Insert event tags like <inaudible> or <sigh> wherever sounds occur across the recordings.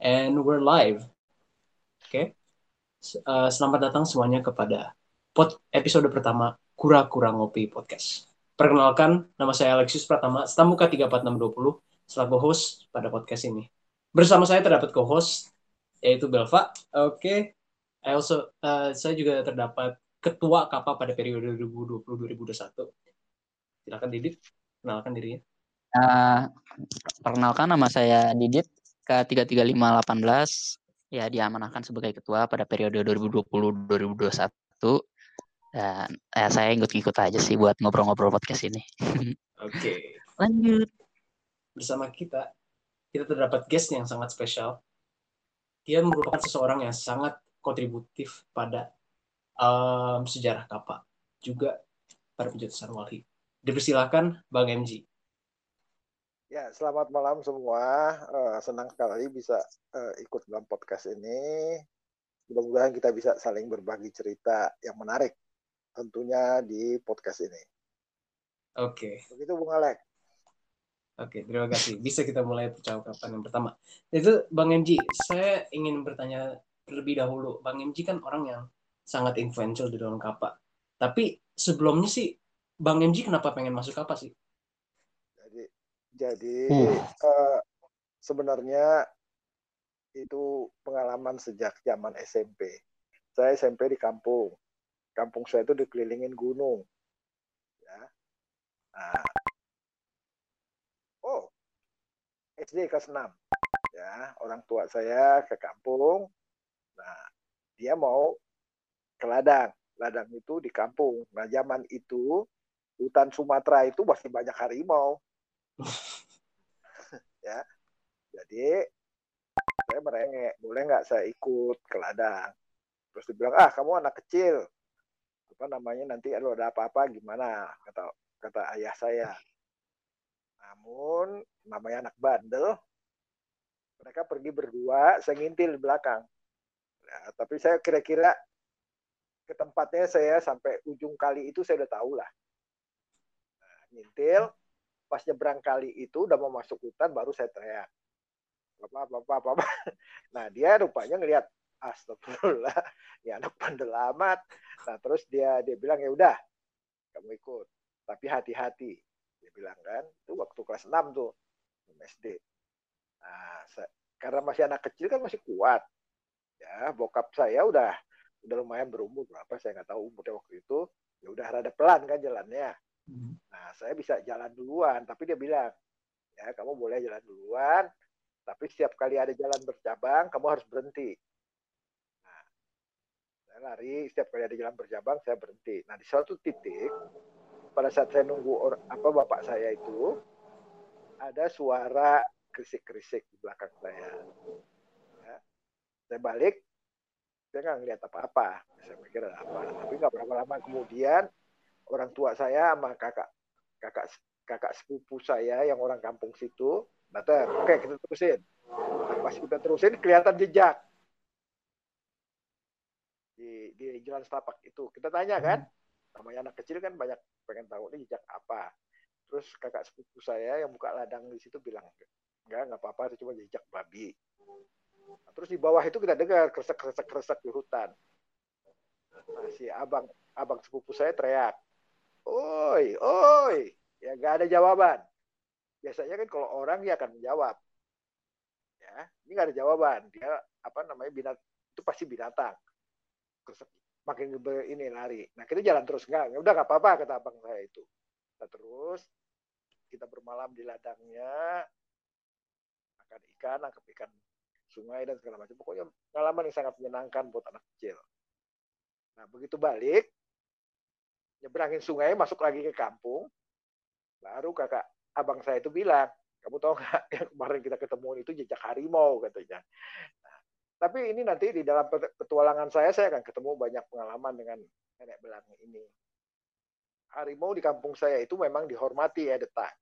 and we're live. Oke. Okay? Uh, selamat datang semuanya kepada pod episode pertama Kura-Kura Ngopi Podcast. Perkenalkan, nama saya Alexius Pratama, Stamuka 34620, selaku host pada podcast ini. Bersama saya terdapat co-host, yaitu Belva. Oke. Okay. Uh, saya juga terdapat ketua KAPA pada periode 2020-2021. Silakan Didit, kenalkan dirinya. Uh, perkenalkan nama saya Didit ke 33518 ya diamanahkan sebagai ketua pada periode 2020-2021 dan ya, saya ikut-ikut aja sih buat ngobrol-ngobrol podcast ini. <laughs> Oke. Okay. Lanjut. Bersama kita kita terdapat guest yang sangat spesial. Dia merupakan seseorang yang sangat kontributif pada um, sejarah kapal juga pada pencetusan Walhi. Dipersilakan Bang MG. Ya, selamat malam semua. Uh, senang sekali bisa uh, ikut dalam podcast ini. Mudah-mudahan kita bisa saling berbagi cerita yang menarik tentunya di podcast ini. Oke. Okay. Begitu Bung Alek. Oke, terima kasih. Bisa kita mulai percakapan yang pertama. Itu Bang MG, saya ingin bertanya terlebih dahulu. Bang MG kan orang yang sangat influential di dalam kapal. Tapi sebelumnya sih, Bang MG kenapa pengen masuk kapal sih? Jadi hmm. uh, sebenarnya itu pengalaman sejak zaman SMP. Saya SMP di kampung. Kampung saya itu dikelilingin gunung. Ya. Nah. Oh, SD kelas 6. Ya, orang tua saya ke kampung. Nah, dia mau ke ladang. Ladang itu di kampung. Nah, zaman itu hutan Sumatera itu masih banyak harimau. <laughs> ya jadi saya merengek boleh nggak saya ikut ke ladang? Terus dibilang ah kamu anak kecil. Apa namanya nanti kalau ada apa-apa gimana? Kata kata ayah saya. Namun namanya anak bandel mereka pergi berdua saya ngintil di belakang. Ya, tapi saya kira-kira ke tempatnya saya sampai ujung kali itu saya udah tahu lah. Nah, ngintil pas nyebrang kali itu udah mau masuk hutan baru saya teriak. Apa apa apa <laughs> nah dia rupanya ngelihat astagfirullah ya anak bandel amat nah terus dia dia bilang ya udah kamu ikut. Tapi hati-hati dia bilang kan itu waktu kelas 6 tuh SD nah karena masih anak kecil kan masih kuat. Ya bokap saya udah udah lumayan berumur berapa saya nggak tahu umurnya waktu itu. Ya udah rada pelan kan jalannya. Nah, saya bisa jalan duluan, tapi dia bilang, ya kamu boleh jalan duluan, tapi setiap kali ada jalan bercabang, kamu harus berhenti. Nah, saya lari, setiap kali ada jalan bercabang, saya berhenti. Nah, di suatu titik, pada saat saya nunggu or, apa bapak saya itu, ada suara kerisik-kerisik di belakang saya. Ya. Saya balik, saya nggak ngeliat apa-apa. Saya pikir apa. Tapi nggak berapa lama kemudian, orang tua saya sama kakak kakak kakak sepupu saya yang orang kampung situ datang oke kita terusin. Nah, pas kita terusin kelihatan jejak. Di di jalan setapak itu. Kita tanya kan namanya anak kecil kan banyak pengen tahu ini jejak apa. Terus kakak sepupu saya yang buka ladang di situ bilang enggak nggak apa-apa itu cuma jejak babi. Nah, terus di bawah itu kita dengar kresek kresek kresek di hutan. Nah si abang abang sepupu saya teriak oi, oi, ya nggak ada jawaban. Biasanya kan kalau orang dia akan menjawab, ya ini nggak ada jawaban. Dia apa namanya binat itu pasti binatang. Makin ini lari. Nah kita jalan terus nggak, udah nggak apa-apa kata abang saya itu. Kita terus kita bermalam di ladangnya, makan ikan, nangkep ikan sungai dan segala macam. Pokoknya pengalaman yang sangat menyenangkan buat anak kecil. Nah begitu balik, nyebrangin sungai masuk lagi ke kampung. Baru kakak abang saya itu bilang kamu tahu nggak <laughs> yang kemarin kita ketemu itu jejak harimau katanya. Nah, tapi ini nanti di dalam petualangan saya saya akan ketemu banyak pengalaman dengan nenek belang ini. Harimau di kampung saya itu memang dihormati ya detak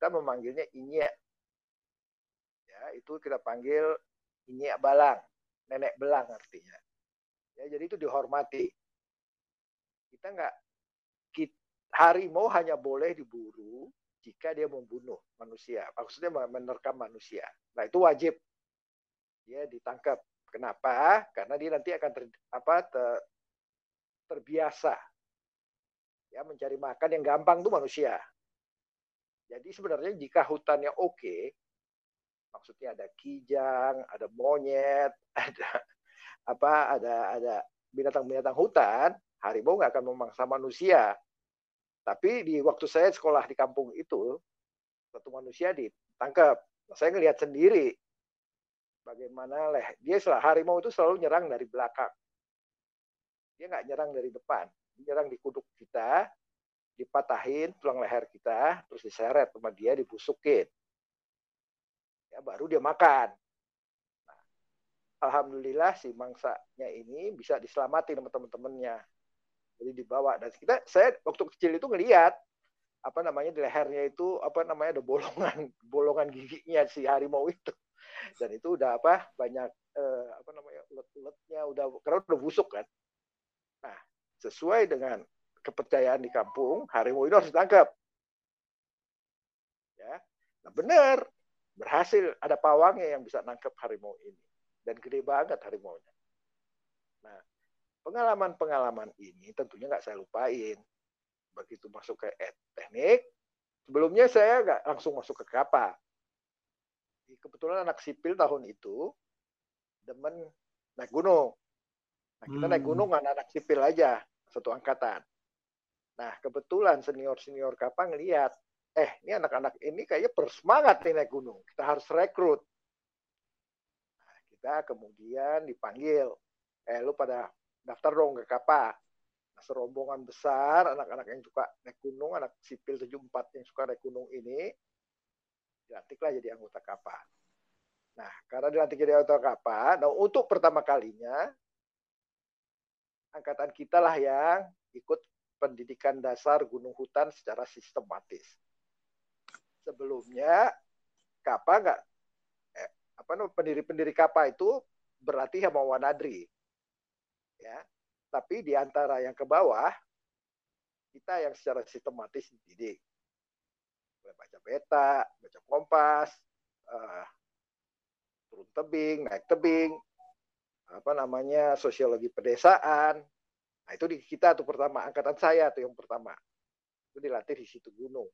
kita memanggilnya inyek ya itu kita panggil inyek balang. Nenek belang artinya. Ya jadi itu dihormati. Kita nggak harimau hanya boleh diburu jika dia membunuh manusia. Maksudnya menerkam manusia. Nah itu wajib. Dia ditangkap. Kenapa? Karena dia nanti akan ter, apa ter, terbiasa ya mencari makan yang gampang tuh manusia. Jadi sebenarnya jika hutannya oke, maksudnya ada kijang, ada monyet, <laughs> ada apa, ada ada binatang-binatang hutan, harimau nggak akan memangsa manusia. Tapi di waktu saya sekolah di kampung itu, satu manusia ditangkap. Saya ngelihat sendiri bagaimana leh dia selalu harimau itu selalu nyerang dari belakang. Dia nggak nyerang dari depan, dia nyerang di kuduk kita, dipatahin tulang leher kita, terus diseret sama dia, dibusukin. Ya, baru dia makan. Nah, Alhamdulillah si mangsanya ini bisa diselamatin sama teman-temannya. Jadi dibawa. Dan kita saya waktu kecil itu ngelihat apa namanya di lehernya itu apa namanya ada bolongan <laughs> bolongan giginya si harimau itu. Dan itu udah apa banyak eh, apa namanya ulet-uletnya udah karena udah busuk kan. Nah sesuai dengan kepercayaan di kampung harimau itu harus ditangkap. Ya nah benar berhasil ada pawangnya yang bisa nangkep harimau ini. Dan gede banget harimaunya. Nah pengalaman-pengalaman ini tentunya nggak saya lupain. Begitu masuk ke teknik, sebelumnya saya nggak langsung masuk ke kapal. Kebetulan anak sipil tahun itu demen naik gunung. Nah, kita hmm. naik gunung anak-anak sipil aja, satu angkatan. Nah, kebetulan senior-senior kapal ngeliat, eh, ini anak-anak ini kayaknya bersemangat nih naik gunung. Kita harus rekrut. Nah, kita kemudian dipanggil, eh, lu pada daftar dong ke KAPA. Nah, serombongan besar anak-anak yang suka naik gunung, anak sipil 74 yang suka naik gunung ini, dilantiklah jadi anggota KAPA. Nah, karena dilantik jadi anggota KAPA, nah untuk pertama kalinya, angkatan kita lah yang ikut pendidikan dasar gunung hutan secara sistematis. Sebelumnya, KAPA nggak, eh, apa namanya, pendiri-pendiri KAPA itu berarti sama Wanadri ya. Tapi di antara yang ke bawah kita yang secara sistematis dididik. Mulai baca peta baca kompas uh, turun tebing naik tebing apa namanya sosiologi pedesaan. Nah itu di kita tuh pertama angkatan saya tuh yang pertama. Itu dilatih di situ gunung.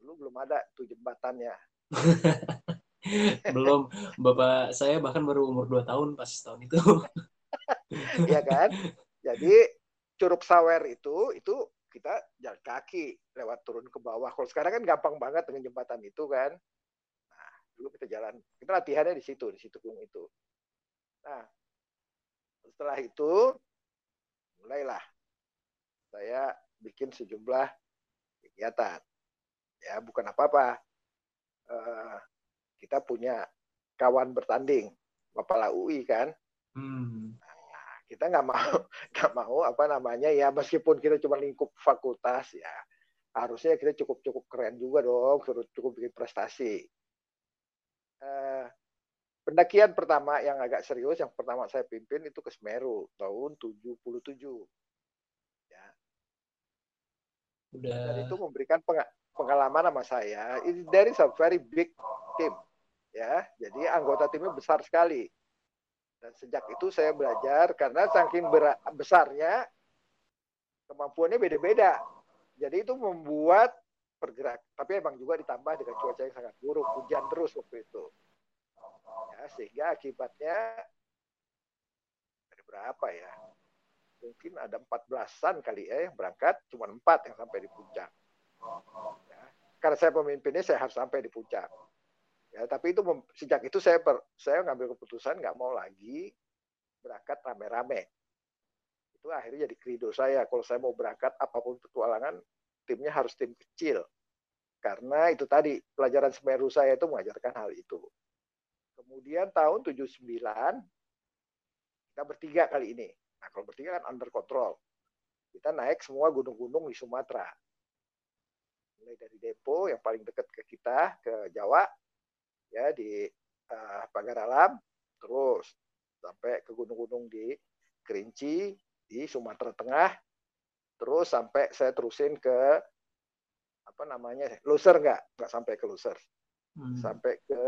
Dulu belum ada tuh jembatannya. <laughs> Belum. Bapak saya bahkan baru umur 2 tahun pas tahun itu ya kan? Jadi Curug Sawer itu itu kita jalan kaki lewat turun ke bawah. Kalau sekarang kan gampang banget dengan jembatan itu kan. Nah, dulu kita jalan, kita latihannya di situ, di situ gunung itu. Nah, setelah itu mulailah saya bikin sejumlah kegiatan. Ya, bukan apa-apa. Uh, kita punya kawan bertanding, Bapak UI kan. Hmm. Kita nggak mau <laughs> nggak mau apa namanya ya meskipun kita cuma lingkup fakultas ya harusnya kita cukup cukup keren juga dong cukup bikin prestasi. Eh, pendakian pertama yang agak serius yang pertama saya pimpin itu ke Semeru tahun 77 ya. Udah. dan itu memberikan pengalaman sama saya dari a very big team ya. Jadi anggota timnya besar sekali dan sejak itu saya belajar karena saking besarnya kemampuannya beda-beda. Jadi itu membuat bergerak. Tapi emang juga ditambah dengan cuaca yang sangat buruk, hujan terus waktu itu. Ya, sehingga akibatnya ada berapa ya? Mungkin ada 14-an kali ya yang berangkat, cuma empat yang sampai di puncak. Ya. Karena saya pemimpinnya, saya harus sampai di puncak. Ya, tapi itu sejak itu saya per, saya ngambil keputusan nggak mau lagi berangkat rame-rame. Itu akhirnya jadi kredo saya. Kalau saya mau berangkat apa pun petualangan, timnya harus tim kecil. Karena itu tadi pelajaran Semeru saya itu mengajarkan hal itu. Kemudian tahun 79 kita bertiga kali ini. Nah, kalau bertiga kan under control. Kita naik semua gunung-gunung di Sumatera. Mulai dari Depo yang paling dekat ke kita ke Jawa, ya di uh, Pagar Alam, terus sampai ke gunung-gunung di Kerinci, di Sumatera Tengah, terus sampai saya terusin ke apa namanya Loser enggak enggak sampai ke Loser, hmm. sampai ke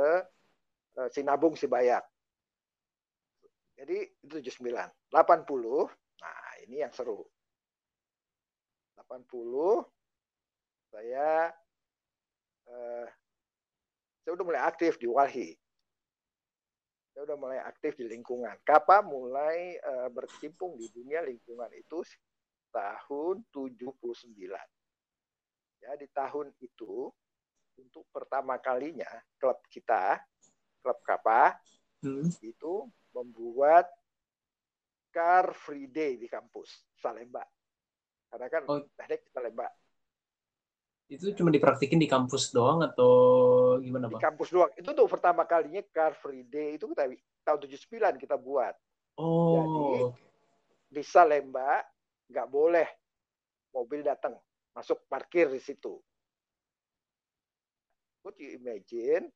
uh, Sinabung Sibayak. Jadi itu 79. 80, nah ini yang seru. 80 saya eh, saya udah mulai aktif di Walhi. Saya udah mulai aktif di lingkungan. Kapa mulai eh, berkecimpung di dunia lingkungan itu tahun 79. Ya, di tahun itu untuk pertama kalinya klub kita, klub Kapa, hmm. itu membuat Car Free Day di kampus Salemba. Karena kan oh. teknik Salemba. Itu cuma dipraktikin di kampus doang atau gimana, Bang? Di kampus doang. Itu tuh pertama kalinya Car Free Day itu kita tahun 79 kita buat. Oh. Jadi di Salemba nggak boleh mobil datang masuk parkir di situ. Could you imagine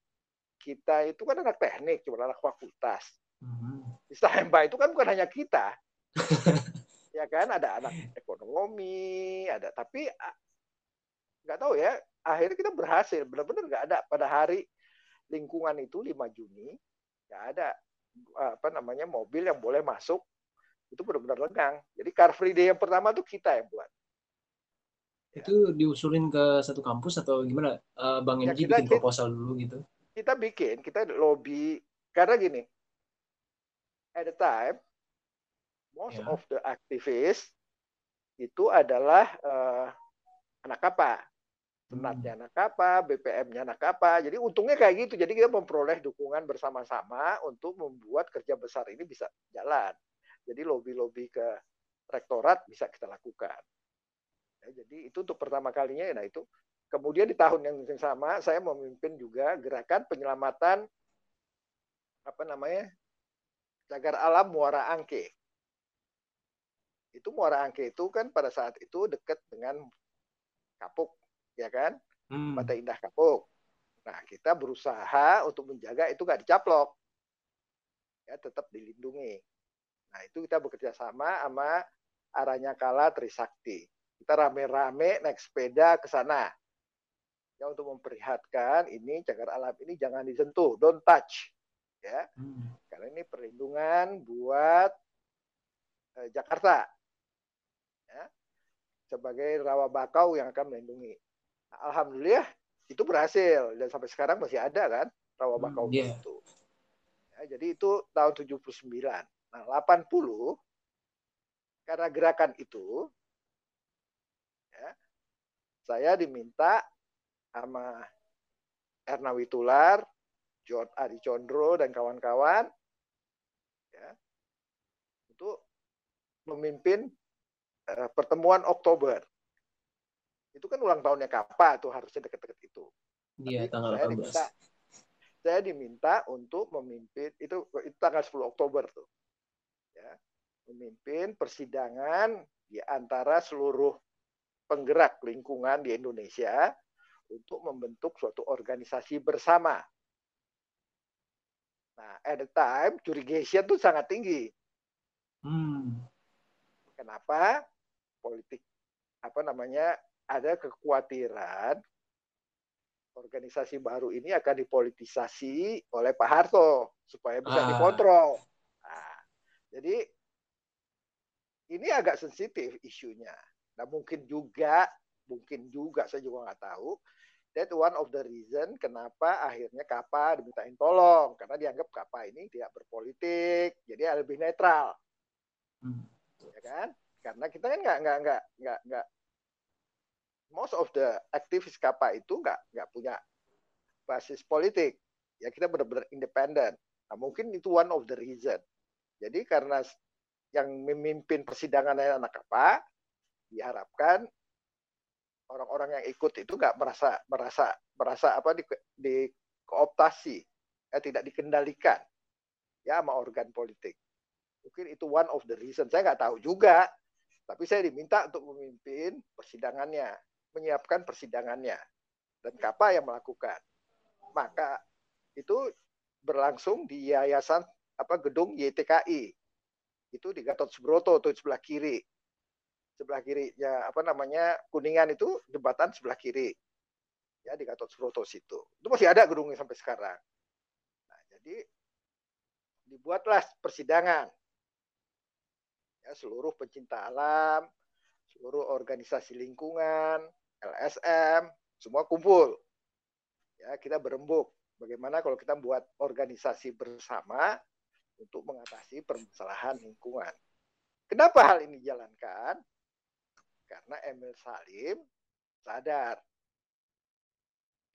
kita itu kan anak teknik, cuma anak fakultas. Hmm. Di Salemba itu kan bukan hanya kita. <laughs> ya kan ada anak ekonomi, ada tapi nggak tahu ya. Akhirnya kita berhasil, benar-benar nggak ada pada hari lingkungan itu 5 Juni nggak ada apa namanya mobil yang boleh masuk itu benar-benar lengang. Jadi Car Free Day yang pertama tuh kita yang buat. Itu diusulin ke satu kampus atau gimana? Uh, Bang ya, bikin proposal dulu gitu? Kita bikin, kita lobby karena gini. At the time, most yeah. of the activists itu adalah uh, anak apa? Senatnya hmm. anak apa, BPM-nya anak apa. Jadi untungnya kayak gitu. Jadi kita memperoleh dukungan bersama-sama untuk membuat kerja besar ini bisa jalan. Jadi lobby-lobby ke rektorat bisa kita lakukan. Ya, jadi itu untuk pertama kalinya, nah itu. Kemudian di tahun yang sama, saya memimpin juga gerakan penyelamatan apa namanya cagar alam Muara Angke. Itu Muara Angke itu kan pada saat itu dekat dengan Kapuk, ya kan? Hmm. Mata Indah Kapuk. Nah, kita berusaha untuk menjaga itu nggak dicaplok. Ya, tetap dilindungi. Nah, itu kita bekerja sama sama Aranya Kala Trisakti. Kita rame-rame naik sepeda ke sana. Ya untuk memperlihatkan ini cagar alam ini jangan disentuh, don't touch. Ya. Hmm. Karena ini perlindungan buat eh, Jakarta. Ya. Sebagai rawa bakau yang akan melindungi. Alhamdulillah itu berhasil dan sampai sekarang masih ada kan rawa bakau hmm, yeah. itu. Ya, jadi itu tahun 79. Nah, 80 karena gerakan itu ya, saya diminta sama Erna Witular, John Adi Condro dan kawan-kawan ya, untuk memimpin uh, pertemuan Oktober. Itu kan ulang tahunnya Kapa tuh harusnya deket-deket itu. Iya, tanggal saya 18. Diminta, saya diminta untuk memimpin itu itu tanggal 10 Oktober tuh ya, memimpin persidangan di antara seluruh penggerak lingkungan di Indonesia untuk membentuk suatu organisasi bersama. Nah, at the time, curigation itu sangat tinggi. Hmm. Kenapa? Politik, apa namanya, ada kekhawatiran organisasi baru ini akan dipolitisasi oleh Pak Harto supaya bisa ah. dikontrol. Jadi ini agak sensitif isunya. Nah mungkin juga, mungkin juga saya juga nggak tahu. That one of the reason kenapa akhirnya Kapa dimintain tolong karena dianggap Kapa ini tidak berpolitik, jadi lebih netral, hmm. ya kan? Karena kita kan nggak nggak nggak nggak nggak most of the aktivis Kapa itu nggak nggak punya basis politik, ya kita benar-benar independen. Nah mungkin itu one of the reason. Jadi karena yang memimpin persidangan anak apa, diharapkan orang-orang yang ikut itu nggak merasa merasa merasa apa di, di kooptasi, ya, tidak dikendalikan ya sama organ politik. Mungkin itu one of the reason. Saya nggak tahu juga, tapi saya diminta untuk memimpin persidangannya, menyiapkan persidangannya, dan Kapa yang melakukan. Maka itu berlangsung di Yayasan apa gedung YTKI itu di Gatot Subroto tuh sebelah kiri. Sebelah kirinya apa namanya kuningan itu jembatan sebelah kiri. Ya di Gatot Subroto situ. Itu masih ada gedungnya sampai sekarang. Nah jadi dibuatlah persidangan. Ya, seluruh pencinta alam, seluruh organisasi lingkungan, LSM, semua kumpul. Ya, kita berembuk. Bagaimana kalau kita buat organisasi bersama untuk mengatasi permasalahan lingkungan. Kenapa hal ini dijalankan? Karena Emil Salim sadar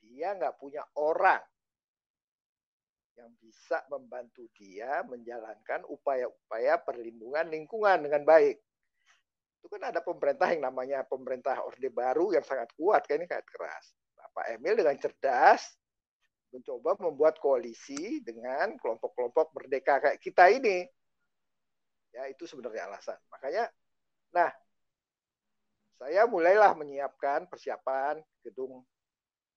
dia nggak punya orang yang bisa membantu dia menjalankan upaya-upaya perlindungan lingkungan dengan baik. Itu kan ada pemerintah yang namanya pemerintah Orde Baru yang sangat kuat, kan ini sangat keras. Bapak Emil dengan cerdas mencoba membuat koalisi dengan kelompok-kelompok merdeka kayak kita ini. Ya, itu sebenarnya alasan. Makanya, nah, saya mulailah menyiapkan persiapan gedung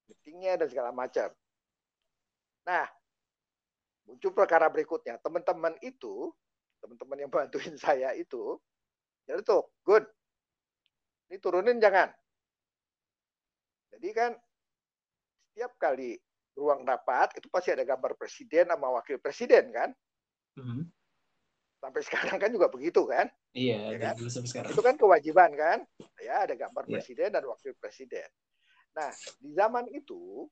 meetingnya dan segala macam. Nah, muncul perkara berikutnya. Teman-teman itu, teman-teman yang bantuin <laughs> saya itu, jadi tuh, good. Ini turunin jangan. Jadi kan setiap kali ruang rapat itu pasti ada gambar presiden sama wakil presiden kan. Mm-hmm. Sampai sekarang kan juga begitu kan. Iya, ya kan? sampai sekarang. Itu kan kewajiban kan. Ya ada gambar yeah. presiden dan wakil presiden. Nah di zaman itu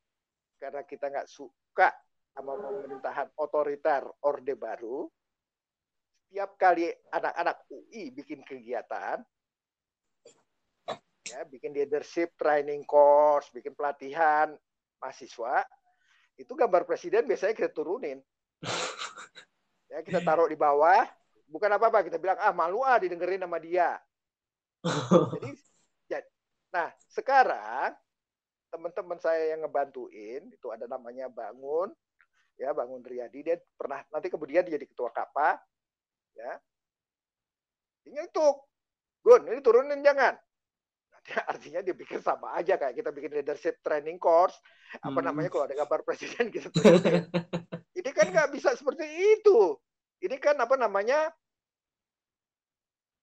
karena kita nggak suka sama pemerintahan otoriter orde baru, setiap kali anak-anak UI bikin kegiatan, ya bikin leadership training course, bikin pelatihan mahasiswa, itu gambar presiden biasanya kita turunin. <laughs> ya kita taruh di bawah, bukan apa-apa kita bilang ah malu ah didengerin sama dia. Jadi, ya, nah sekarang teman-teman saya yang ngebantuin itu ada namanya Bangun, ya Bangun Riyadi dia pernah nanti kemudian dia jadi ketua KAPA ya. Ini itu Gun ini turunin jangan. <laughs> Artinya dia pikir sama aja kayak kita bikin leadership training course. Apa hmm. namanya kalau ada gambar presiden <laughs> gitu ini kan nggak bisa seperti itu. Ini kan apa namanya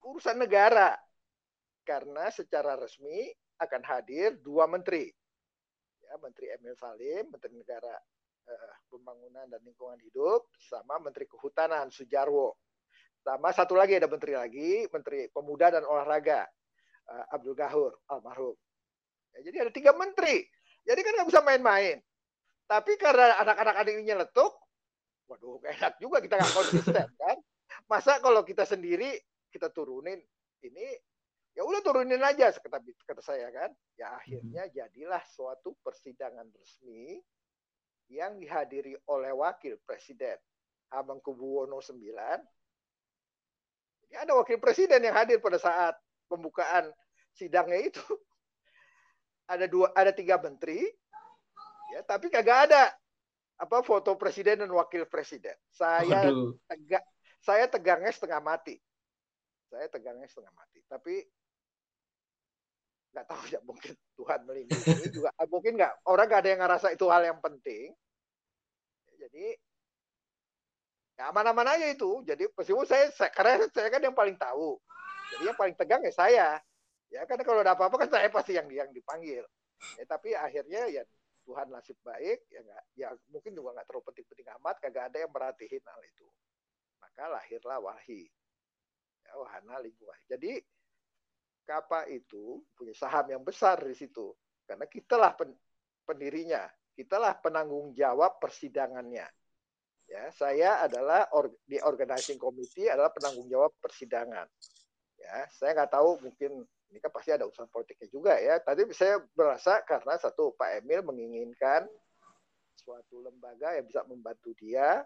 urusan negara. Karena secara resmi akan hadir dua menteri. Ya menteri Emil Salim menteri negara uh, Pembangunan dan Lingkungan Hidup sama Menteri Kehutanan Sujarwo. Sama satu lagi ada menteri lagi, Menteri Pemuda dan Olahraga uh, Abdul Gahur almarhum. Ya, jadi ada tiga menteri. Jadi kan nggak bisa main-main. Tapi karena anak-anak ini nyeletuk, waduh enak juga kita nggak konsisten <laughs> kan. Masa kalau kita sendiri kita turunin ini ya udah turunin aja kata kata saya kan ya akhirnya jadilah suatu persidangan resmi yang dihadiri oleh wakil presiden Hamengkubuwono IX. Ini ada wakil presiden yang hadir pada saat pembukaan sidangnya itu. Ada dua, ada tiga menteri, ya, tapi kagak ada apa foto presiden dan wakil presiden. Saya tegak, saya tegangnya setengah mati. Saya tegangnya setengah mati. Tapi nggak tahu <laughs> ya mungkin Tuhan melindungi juga mungkin nggak orang nggak ada yang ngerasa itu hal yang penting jadi ya aman-aman aja itu. Jadi meskipun saya, saya karena saya kan yang paling tahu. Jadi yang paling tegang ya saya. Ya karena kalau ada apa-apa kan saya pasti yang yang dipanggil. Ya, tapi akhirnya ya Tuhan nasib baik ya nggak ya mungkin juga nggak terlalu penting-penting amat kagak ada yang merhatiin hal itu. Maka lahirlah wahyi ya, wahana lingkungan jadi Kapa itu punya saham yang besar di situ. Karena kitalah pen, pendirinya, kitalah penanggung jawab persidangannya. Ya, saya adalah or, di organizing committee adalah penanggung jawab persidangan. Ya, saya nggak tahu mungkin ini kan pasti ada urusan politiknya juga ya. Tadi saya berasa karena satu Pak Emil menginginkan suatu lembaga yang bisa membantu dia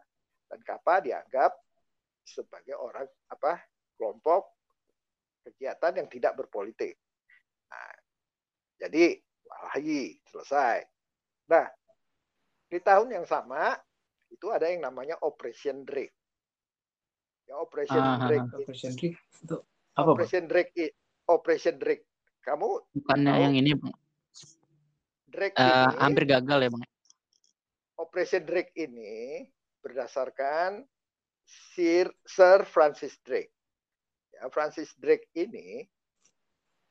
dan Kapa dianggap sebagai orang apa kelompok kegiatan yang tidak berpolitik. Nah, jadi lagi selesai. Nah, di tahun yang sama itu ada yang namanya Operation Drake. Ya, Operation ah, Drake. Operation Drake itu apa? Operation Drake. Operation Drake. Kamu bukannya tahu, yang ini, Bang? Drake uh, ini, hampir gagal ya, Bang. Operation Drake ini berdasarkan Sir Sir Francis Drake ya, Francis Drake ini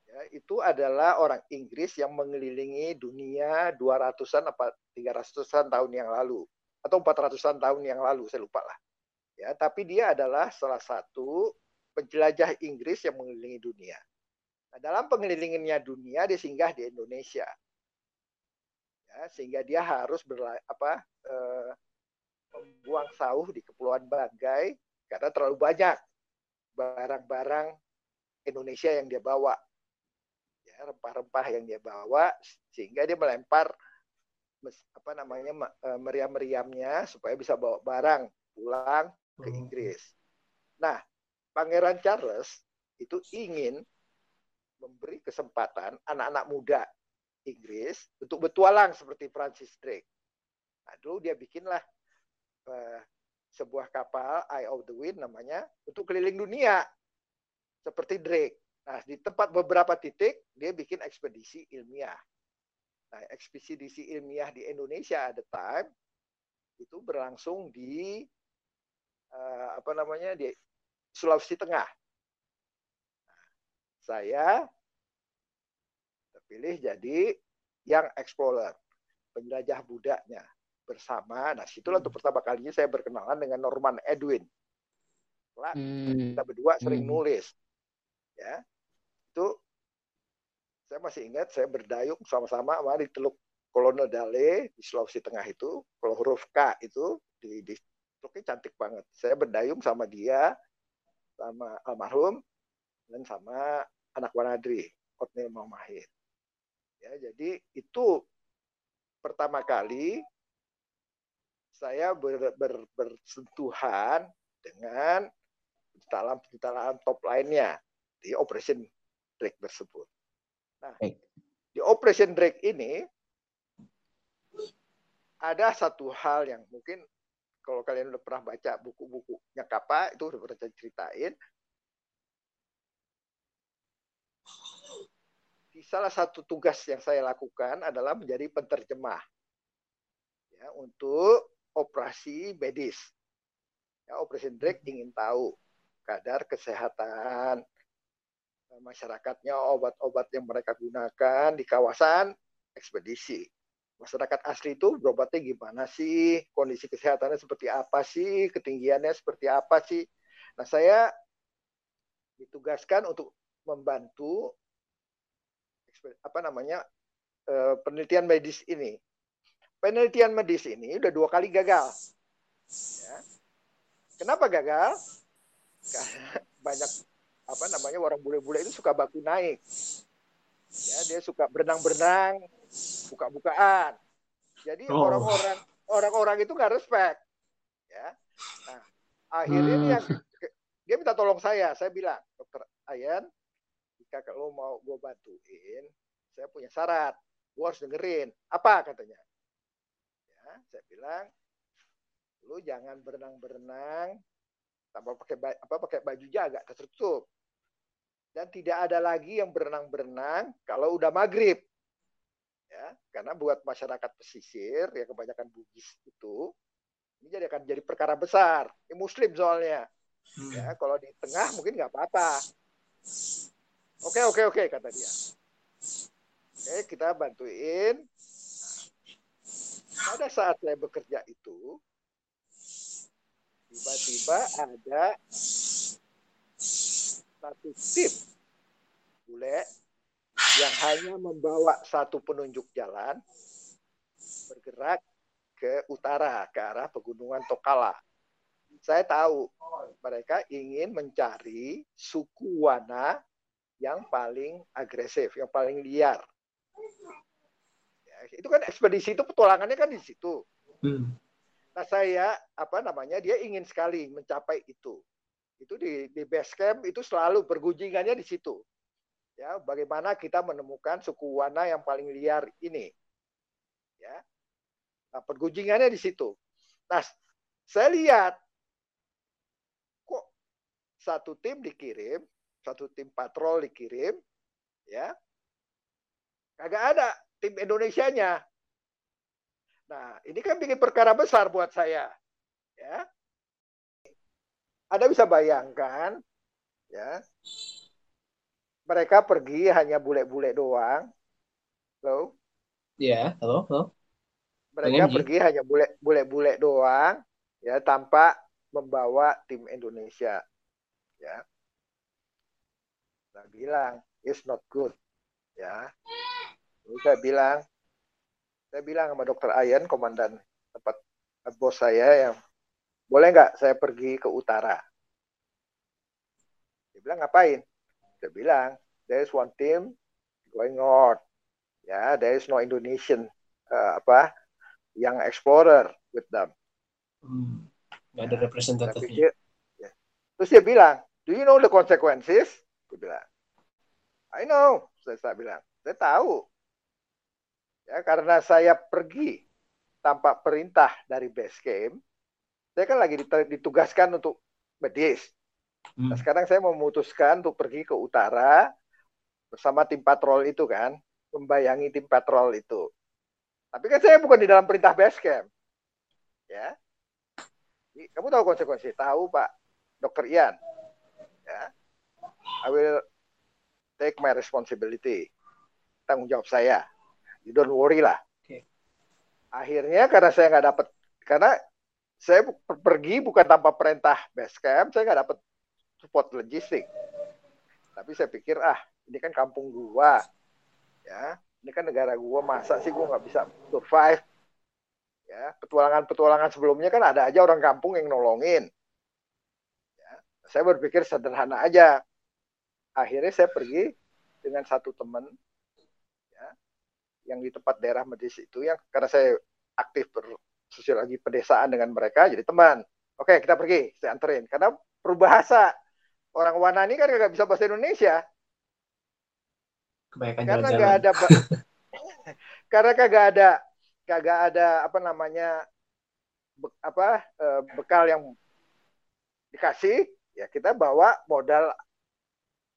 ya, itu adalah orang Inggris yang mengelilingi dunia 200-an apa 300-an tahun yang lalu atau 400-an tahun yang lalu saya lupa lah. Ya, tapi dia adalah salah satu penjelajah Inggris yang mengelilingi dunia. Nah, dalam pengelilingannya dunia dia singgah di Indonesia. Ya, sehingga dia harus berla, apa eh, membuang sauh di Kepulauan Banggai karena terlalu banyak barang-barang Indonesia yang dia bawa. Ya, rempah-rempah yang dia bawa sehingga dia melempar apa namanya eh, meriam-meriamnya supaya bisa bawa barang pulang ke oh. Inggris. Nah, Pangeran Charles itu ingin memberi kesempatan anak-anak muda Inggris untuk bertualang seperti Francis Drake. Nah, dulu dia bikinlah uh, sebuah kapal Eye of the Wind namanya untuk keliling dunia seperti Drake. Nah, di tempat beberapa titik dia bikin ekspedisi ilmiah. Nah, ekspedisi ilmiah di Indonesia at the time itu berlangsung di uh, apa namanya di Sulawesi Tengah. Nah, saya terpilih jadi yang explorer, penjelajah budaknya bersama. Nah, situlah untuk pertama kalinya saya berkenalan dengan Norman Edwin. hmm. kita berdua sering hmm. nulis. Ya. Itu saya masih ingat saya berdayung sama-sama sama di Teluk Kolonel Dale di Sulawesi Tengah itu, kalau huruf K itu di, di teluknya cantik banget. Saya berdayung sama dia sama almarhum dan sama anak Wanadri, Otnil Mahir. Ya, jadi itu pertama kali saya ber, ber, bersentuhan dengan pencetalan-pencetalan top lainnya di Operation Drake tersebut. Nah, di Operation Drake ini ada satu hal yang mungkin kalau kalian udah pernah baca buku-bukunya Kapa itu udah pernah ceritain. Di salah satu tugas yang saya lakukan adalah menjadi penterjemah ya untuk operasi medis. Ya operasi Drake ingin tahu kadar kesehatan masyarakatnya obat-obat yang mereka gunakan di kawasan ekspedisi masyarakat asli itu berobatnya gimana sih, kondisi kesehatannya seperti apa sih, ketinggiannya seperti apa sih. Nah saya ditugaskan untuk membantu apa namanya eh, penelitian medis ini. Penelitian medis ini udah dua kali gagal. Ya. Kenapa gagal? Karena <laughs> banyak apa namanya orang bule-bule itu suka baku naik. Ya, dia suka berenang-berenang, buka-bukaan. Jadi oh. orang-orang oh. orang-orang itu nggak respect. Ya. Nah, akhirnya hmm. yang dia minta tolong saya. Saya bilang, dokter Ayan, jika kalau mau gue bantuin, saya punya syarat. Gue harus dengerin. Apa katanya? Ya, saya bilang, lu jangan berenang-berenang tanpa pakai apa pakai bajunya agak tertutup. Dan tidak ada lagi yang berenang-berenang kalau udah maghrib. Ya karena buat masyarakat pesisir ya kebanyakan Bugis itu ini jadi akan jadi perkara besar. Ini Muslim soalnya. Hmm. ya kalau di tengah mungkin nggak apa-apa. Oke oke oke kata dia. Oke kita bantuin. Nah, pada saat saya bekerja itu tiba-tiba ada satu tim bule yang hanya membawa satu penunjuk jalan bergerak ke utara ke arah pegunungan Tokala. Saya tahu mereka ingin mencari suku Wana yang paling agresif, yang paling liar. Ya, itu kan ekspedisi itu petualangannya kan di situ. Hmm. Nah saya apa namanya dia ingin sekali mencapai itu. Itu di di base camp itu selalu bergunjingannya di situ. Ya bagaimana kita menemukan suku wana yang paling liar ini. Ya. Nah, pergunjingannya di situ. Nah saya lihat kok satu tim dikirim satu tim patrol dikirim ya. Kagak ada tim Indonesia-nya. Nah ini kan bikin perkara besar buat saya ya anda bisa bayangkan ya mereka pergi hanya bule-bule doang. Halo? Iya, yeah, halo, halo. Mereka Pengen pergi hanya bule-bule doang, ya tanpa membawa tim Indonesia. Ya. Saya bilang, it's not good. Ya. Lalu saya bilang, saya bilang sama dokter Ayan, komandan tempat bos saya yang boleh nggak saya pergi ke utara? Dia bilang ngapain? Saya bilang, there is one team going north. Ya, there is no Indonesian uh, apa yang explorer with them. Hmm. Gak ada Saya representatifnya. ya. Terus dia bilang, do you know the consequences? Dia bilang, I know. Saya, saya bilang, saya tahu. Ya, karena saya pergi tanpa perintah dari base camp, saya kan lagi dit- ditugaskan untuk medis. Hmm. Nah, sekarang saya memutuskan untuk pergi ke utara bersama tim patrol itu kan, membayangi tim patrol itu. Tapi kan saya bukan di dalam perintah base camp. Ya. Kamu tahu konsekuensi? Tahu, Pak. Dokter Ian. Ya. I will take my responsibility. Tanggung jawab saya. You don't worry lah. Oke. Akhirnya karena saya nggak dapat, karena saya per- pergi bukan tanpa perintah base camp, saya nggak dapat support logistik. Tapi saya pikir ah ini kan kampung gua, ya ini kan negara gua masa sih gua nggak bisa survive? Ya petualangan-petualangan sebelumnya kan ada aja orang kampung yang nolongin. Ya, saya berpikir sederhana aja. Akhirnya saya pergi dengan satu teman ya, yang di tempat daerah medis itu yang karena saya aktif bersosiologi pedesaan dengan mereka jadi teman. Oke kita pergi, saya anterin. Karena perbahasa orang Wana ini kan nggak bisa bahasa Indonesia. Kebanyakan karena nggak ada <laughs> karena kagak ada kagak ada apa namanya be- apa eh, bekal yang dikasih ya kita bawa modal.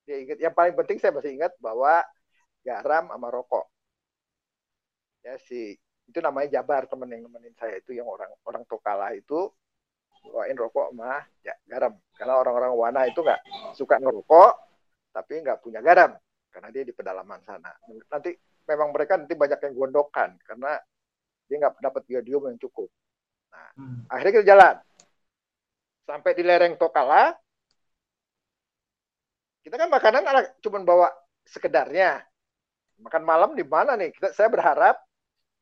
Ya ingat yang paling penting saya masih ingat bawa garam sama rokok. Ya si itu namanya Jabar temen yang nemenin saya itu yang orang orang Tokala itu bawain rokok sama ya, garam. Karena orang-orang Wana itu nggak suka ngerokok tapi nggak punya garam karena dia di pedalaman sana. Nanti memang mereka nanti banyak yang gondokan karena dia nggak dapat biodium yang cukup. Hmm. akhirnya kita jalan. Sampai di lereng Tokala kita kan makanan cuman bawa sekedarnya. Makan malam di mana nih? Kita saya berharap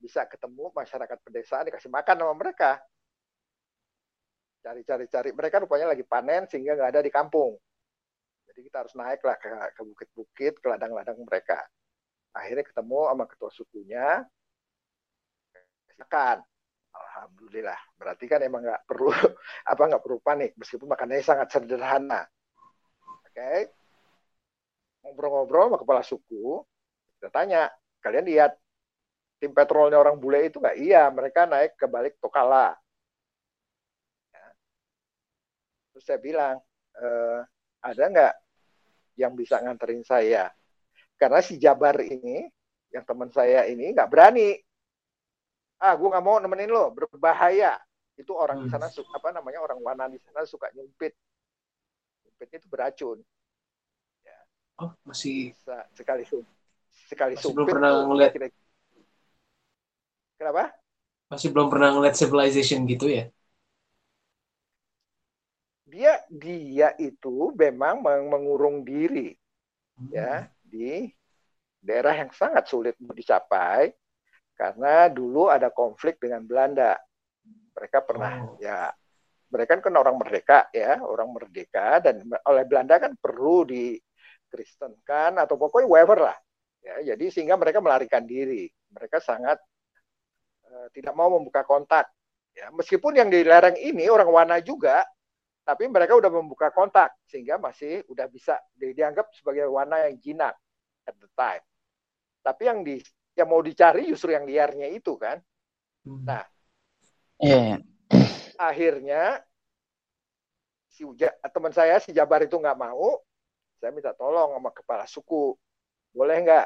bisa ketemu masyarakat pedesaan dikasih makan sama mereka. Cari-cari cari. Mereka rupanya lagi panen sehingga nggak ada di kampung. Jadi kita harus naik lah ke, bukit-bukit ke ladang-ladang mereka. Akhirnya ketemu sama ketua sukunya makan. Alhamdulillah. Berarti kan emang nggak perlu <laughs> apa nggak perlu panik meskipun makanannya sangat sederhana. Oke? Ngobrol-ngobrol sama kepala suku kita tanya kalian lihat tim petrolnya orang bule itu nggak iya mereka naik ke balik Tokala. Ya. terus saya bilang "Eh, ada nggak yang bisa nganterin saya? Karena si Jabar ini yang teman saya ini nggak berani. Ah gue nggak mau nemenin lo berbahaya. Itu orang di Hmm. sana su- apa namanya orang Wana di sana suka nyumpit. Nyumpit itu beracun. Oh, masih bisa sekali sum sekali Masih belum sumpit pernah tuh ngeliat. kira- kenapa masih belum pernah ngeliat civilization gitu ya? dia dia itu memang meng- mengurung diri Hmm. ya di daerah yang sangat sulit untuk dicapai karena dulu ada konflik dengan Belanda. Mereka pernah Oh. ya mereka kan orang merdeka ya, orang merdeka dan oleh Belanda kan perlu dikristenkan atau pokoknya whatever lah. Ya, jadi sehingga mereka melarikan diri. Mereka sangat eh, tidak mau membuka kontak. Ya, meskipun yang di lereng ini orang Wana juga, tapi mereka udah membuka kontak sehingga masih udah bisa di- dianggap sebagai Wana yang jinak at the time. Tapi yang di yang mau dicari justru yang liarnya itu kan. Hmm. Nah, Iya. akhirnya si Uja- teman saya si Jabar itu nggak mau, saya minta tolong sama kepala suku, boleh nggak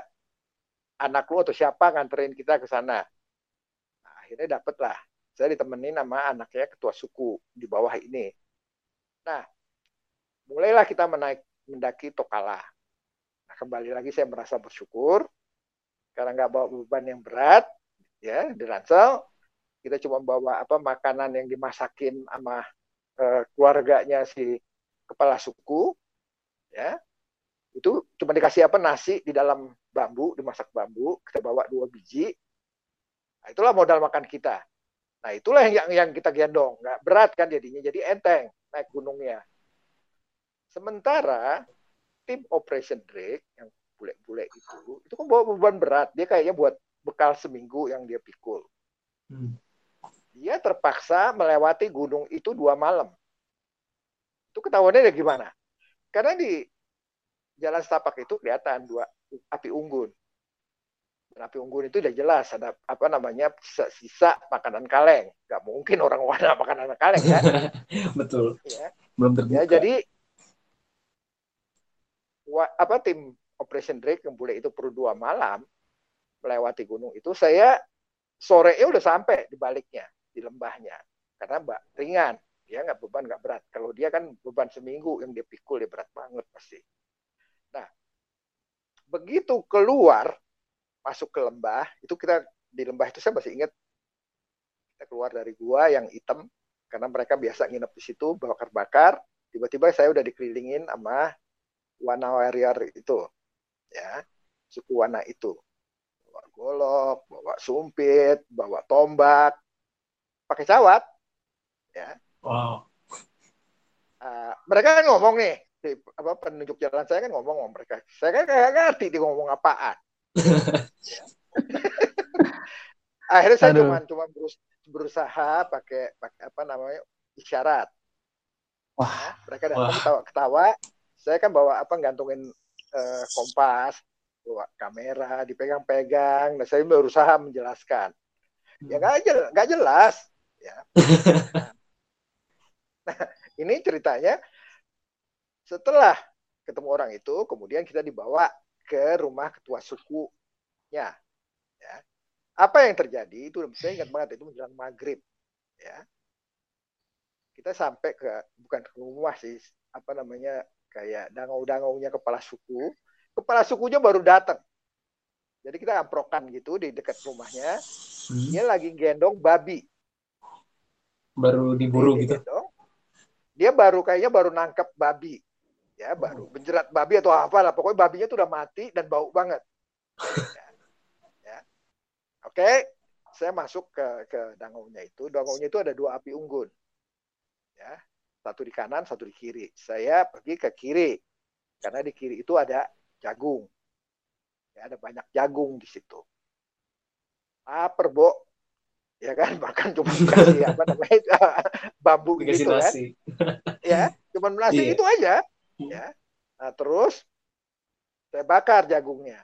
anak lu atau siapa nganterin kita ke sana? Akhirnya dapet lah, saya ditemenin sama anaknya ketua suku di bawah ini. Nah, mulailah kita menaik mendaki Tokala. Nah, kembali lagi saya merasa bersyukur karena nggak bawa beban yang berat, ya di ransel kita cuma bawa apa makanan yang dimasakin sama uh, keluarganya si kepala suku, ya itu cuma dikasih apa nasi di dalam bambu, dimasak bambu, kita bawa dua biji. Nah, itulah modal makan kita. Nah itulah yang yang kita gendong, nggak berat kan jadinya, jadi enteng naik gunungnya. Sementara tim Operation Drake yang bule-bule itu, itu kan bawa beban berat, dia kayaknya buat bekal seminggu yang dia pikul. Hmm. Dia terpaksa melewati gunung itu dua malam. Itu ketahuannya dari gimana? Karena di Jalan Setapak itu kelihatan dua api unggun. Dan api unggun itu udah jelas ada apa namanya sisa-sisa makanan kaleng. Gak mungkin orang warna makanan kaleng kan? <laughs> Betul. Ya. Belum terbuka. Ya, jadi apa tim Operation Drake yang boleh itu perlu dua malam melewati gunung itu saya sore ya udah sampai di baliknya di lembahnya karena mbak ringan dia nggak beban nggak berat kalau dia kan beban seminggu yang dia pikul dia berat banget pasti nah begitu keluar masuk ke lembah itu kita di lembah itu saya masih ingat kita keluar dari gua yang hitam karena mereka biasa nginep di situ bakar-bakar tiba-tiba saya udah dikelilingin sama warna warrior itu ya suku warna itu. Bawa golok bawa sumpit bawa tombak pakai cawat ya. Wow. Uh, mereka kan ngomong nih di, apa penunjuk jalan saya kan ngomong sama mereka. Saya kan kayak ngerti dia ngomong apaan. Akhirnya saya cuma cuma berusaha pakai pakai apa namanya isyarat. Wah. Ya, mereka datang ketawa ketawa. Saya kan bawa apa gantungin uh, kompas bawa kamera dipegang-pegang. Dan saya berusaha menjelaskan. Ya nggak jel nggak jelas. Ya. <laughs> Nah ini ceritanya setelah ketemu orang itu kemudian kita dibawa ke rumah ketua sukunya ya apa yang terjadi itu saya ingat banget itu menjelang maghrib ya kita sampai ke bukan ke rumah sih apa namanya kayak dangau-dangaunya kepala suku. Kepala sukunya baru datang. Jadi kita amprokan gitu di dekat rumahnya. Hmm. Dia lagi gendong babi. Baru diburu gitu. Gendong. Dia baru kayaknya baru nangkep babi. Ya, baru oh. menjerat babi atau apa lah. Pokoknya babinya tuh udah mati dan bau banget. ya. <laughs> ya. Oke, saya masuk ke ke dangaunya itu. Dangaunya itu ada dua api unggun. Ya, satu di kanan, satu di kiri. Saya pergi ke kiri karena di kiri itu ada jagung. Ya, ada banyak jagung di situ. Apa Bo. Ya kan, <laughs> makan cuma kasih apa namanya <laughs> bambu Dikasih gitu kan. nasi. kan. ya, cuma nasi yeah. itu aja. Hmm. Ya. Nah, terus saya bakar jagungnya.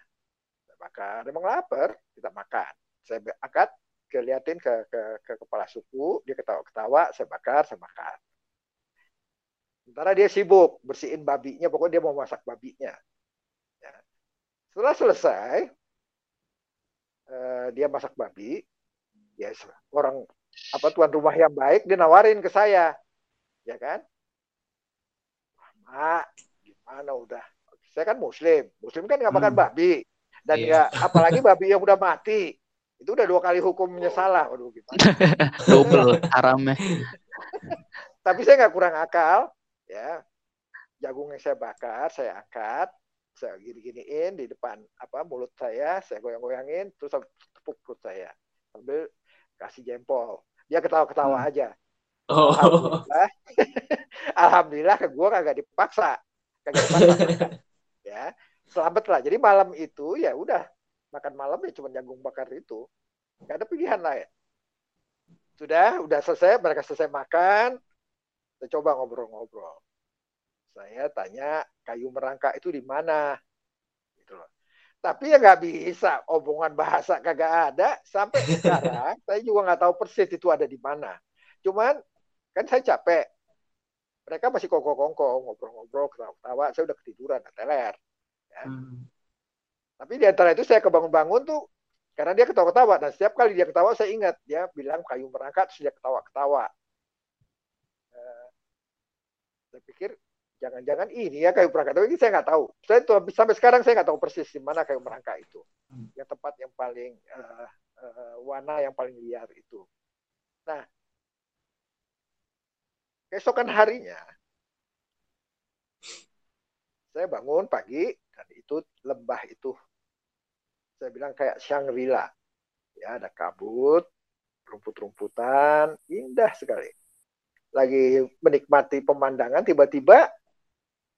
Saya bakar, emang lapar, kita makan. Saya angkat, keliatin ke, ke, ke kepala suku, dia ketawa-ketawa, saya bakar, saya makan. Sementara dia sibuk bersihin babinya, pokoknya dia mau masak babinya. Ya. Setelah selesai, uh, dia masak babi, ya orang apa tuan rumah yang baik dia nawarin ke saya, ya kan? Mak, gimana udah? Saya kan muslim, muslim kan nggak makan hmm. babi, dan yeah. ya apalagi babi yang udah mati, itu udah dua kali hukumnya salah. Waduh gimana? <laughs> Double haramnya. <laughs> Tapi saya nggak kurang akal ya jagung yang saya bakar saya angkat saya gini-giniin di depan apa mulut saya saya goyang-goyangin terus tepuk perut saya sambil kasih jempol dia ketawa-ketawa hmm. aja oh. alhamdulillah <laughs> alhamdulillah ke gue kagak dipaksa kagak dipaksa <laughs> ya selamat lah jadi malam itu ya udah makan malam ya cuma jagung bakar itu nggak ada pilihan lain sudah udah selesai mereka selesai makan kita coba ngobrol-ngobrol. Saya tanya kayu merangkak itu di mana? Gitu loh. Tapi ya nggak bisa, omongan bahasa kagak ada. Sampai sekarang <laughs> saya juga nggak tahu persis itu ada di mana. Cuman kan saya capek. Mereka masih kongko-kongko, ngobrol-ngobrol, ketawa-ketawa. Saya udah ketiduran, teler. Ya. Hmm. Tapi di antara itu saya kebangun-bangun tuh karena dia ketawa-ketawa. Dan setiap kali dia ketawa saya ingat dia bilang kayu merangkak, terus dia ketawa-ketawa. Saya pikir jangan-jangan ini ya kayu merangka. Tapi ini saya nggak tahu. Saya tuh, sampai sekarang saya nggak tahu persis di mana kayu merangka itu. Hmm. Yang tempat yang paling uh, uh, warna yang paling liar itu. Nah, keesokan harinya saya bangun pagi dan itu lembah itu saya bilang kayak Shangri-La. Ya ada kabut rumput-rumputan indah sekali. Lagi menikmati pemandangan tiba-tiba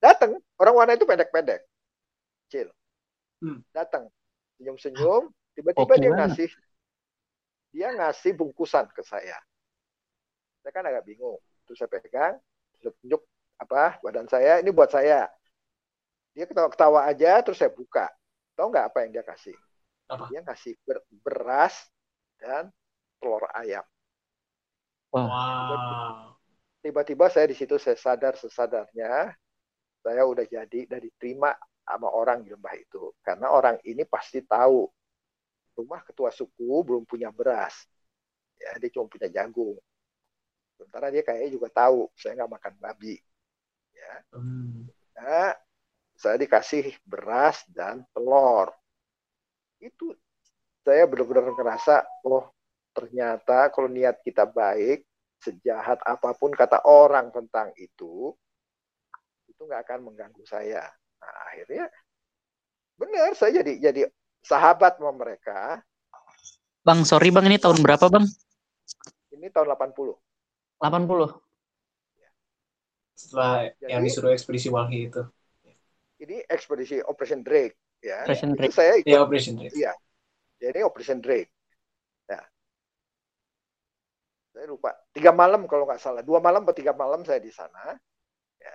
datang orang warna itu pendek-pendek kecil. Hmm. datang senyum-senyum tiba-tiba dia ngasih dia ngasih bungkusan ke saya. Saya kan agak bingung terus saya pegang terus tunjuk apa badan saya ini buat saya. Dia ketawa-ketawa aja terus saya buka. Tahu nggak apa yang dia kasih? Apa? dia ngasih ber- beras dan telur ayam. Wow. tiba-tiba saya di situ saya sadar sesadarnya saya udah jadi dan diterima sama orang di lembah itu. Karena orang ini pasti tahu. Rumah ketua suku belum punya beras. Ya dia cuma punya jagung sementara dia kayaknya juga tahu saya nggak makan babi. Ya. Hmm. Nah, saya dikasih beras dan telur. Itu saya benar-benar ngerasa oh ternyata kalau niat kita baik sejahat apa pun kata orang tentang itu itu nggak akan mengganggu saya. Nah akhirnya benar saya jadi jadi sahabat sama mereka. Bang, sorry Bang, ini tahun berapa Bang? ini tahun 80 80. Setelah Jadi- yang disuruh ekspedisi Walhi itu. ini ekspedisi Operation Drake ya. Operation itu Drake. saya ikut. Ya, Operation Drake. jadi Operation Drake. Ya. Saya lupa. Tiga malam kalau nggak salah. Dua malam atau tiga malam saya di sana.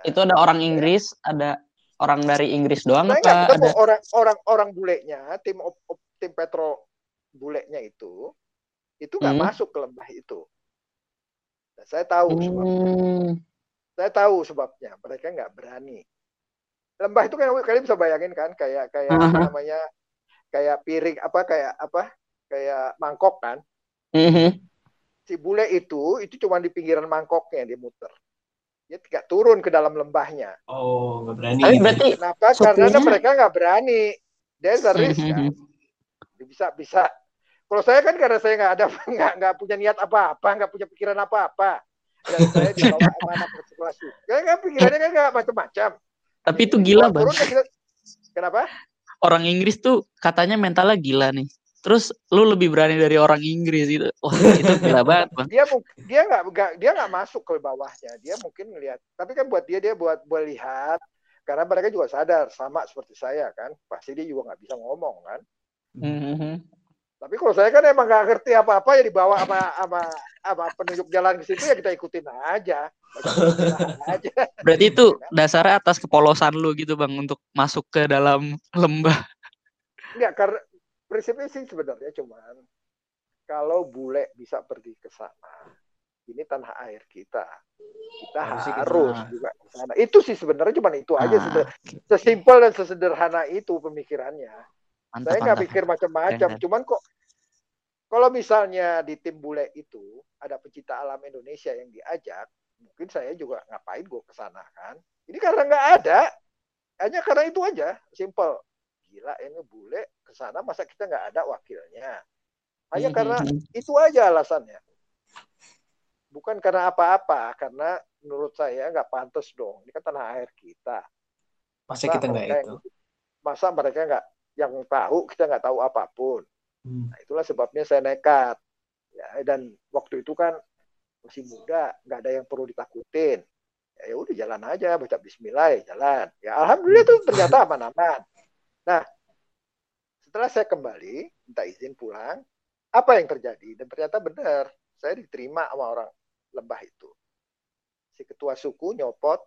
Itu ada orang Inggris, ada orang dari Inggris doang saya apa ada? orang orang orang bulenya tim op- op- tim petro bulenya itu itu nggak Hmm. masuk ke lembah itu saya tahu sebabnya. Hmm. saya tahu sebabnya. Mereka nggak berani. Lembah itu kan kalian bisa bayangin kan? Kayak kayak apa Aha. namanya? Kayak piring apa kayak apa? Kayak mangkok kan? Mhm. si bule itu itu cuma di pinggiran mangkoknya dia muter dia tidak turun ke dalam lembahnya. Oh, nggak berani. Tapi gitu. berarti kenapa? Sukunya- karena mereka nggak berani. There's a risk kan? Bisa bisa kalau saya kan karena saya nggak ada <laughs> nggak nggak punya niat apa apa nggak punya pikiran apa apa dan <laughs> saya dibawa sama anak kelas kan pikirannya kan nggak macam-macam tapi itu gila Kalau Bang. turun kita- kenapa Orang Inggris tuh katanya mentalnya gila nih. Terus lu lebih berani dari orang Inggris gitu. Wah, itu gila <laughs> banget, Bang. dia dia nggak dia nggak masuk ke bawahnya dia mungkin ngelihat tapi kan buat dia dia buat buat lihat karena mereka juga sadar sama seperti saya kan pasti dia juga nggak bisa ngomong kan Mhm. Tapi kalau saya kan emang nggak ngerti apa-apa ya dibawa sama sama sama penunjuk jalan ke situ ya kita ikutin aja aja Berarti itu dasarnya atas kepolosan lu gitu, Bang, untuk masuk ke dalam lembah. Enggak, karena prinsipnya sih sebenarnya cuman kalau bule bisa pergi ke sana, ini tanah air kita. Kita kita- harus juga ke sana. Itu sih sebenarnya cuman itu aja Ah. Sesimpel dan sesederhana itu pemikirannya. Mantap, Saya nggak pikir macam-macam, cuman kok kalau misalnya di tim bule itu ada pecinta alam Indonesia yang diajak, mungkin saya juga ngapain gue ke sana kan. Ini karena nggak ada, hanya karena itu aja, simple. Gila ini bule ke sana masa kita nggak ada wakilnya. Hanya Mhm. karena itu aja alasannya. Bukan karena apa-apa, karena menurut saya nggak pantas dong. Ini kan tanah air kita. Masa kita nggak itu. masa mereka nggak yang tahu <laughs> kita nggak tahu apa pun. Hmm. Nah, itulah sebabnya saya nekat. Ya, dan waktu itu kan masih muda, nggak ada yang perlu ditakutin. Ya, ya udah jalan aja, baca Bismillah ya jalan. Ya alhamdulillah tuh ternyata <laughs> aman-aman. Nah, setelah saya kembali, minta izin pulang, apa yang terjadi? Dan ternyata benar, saya diterima sama orang lembah itu. Si ketua suku nyopot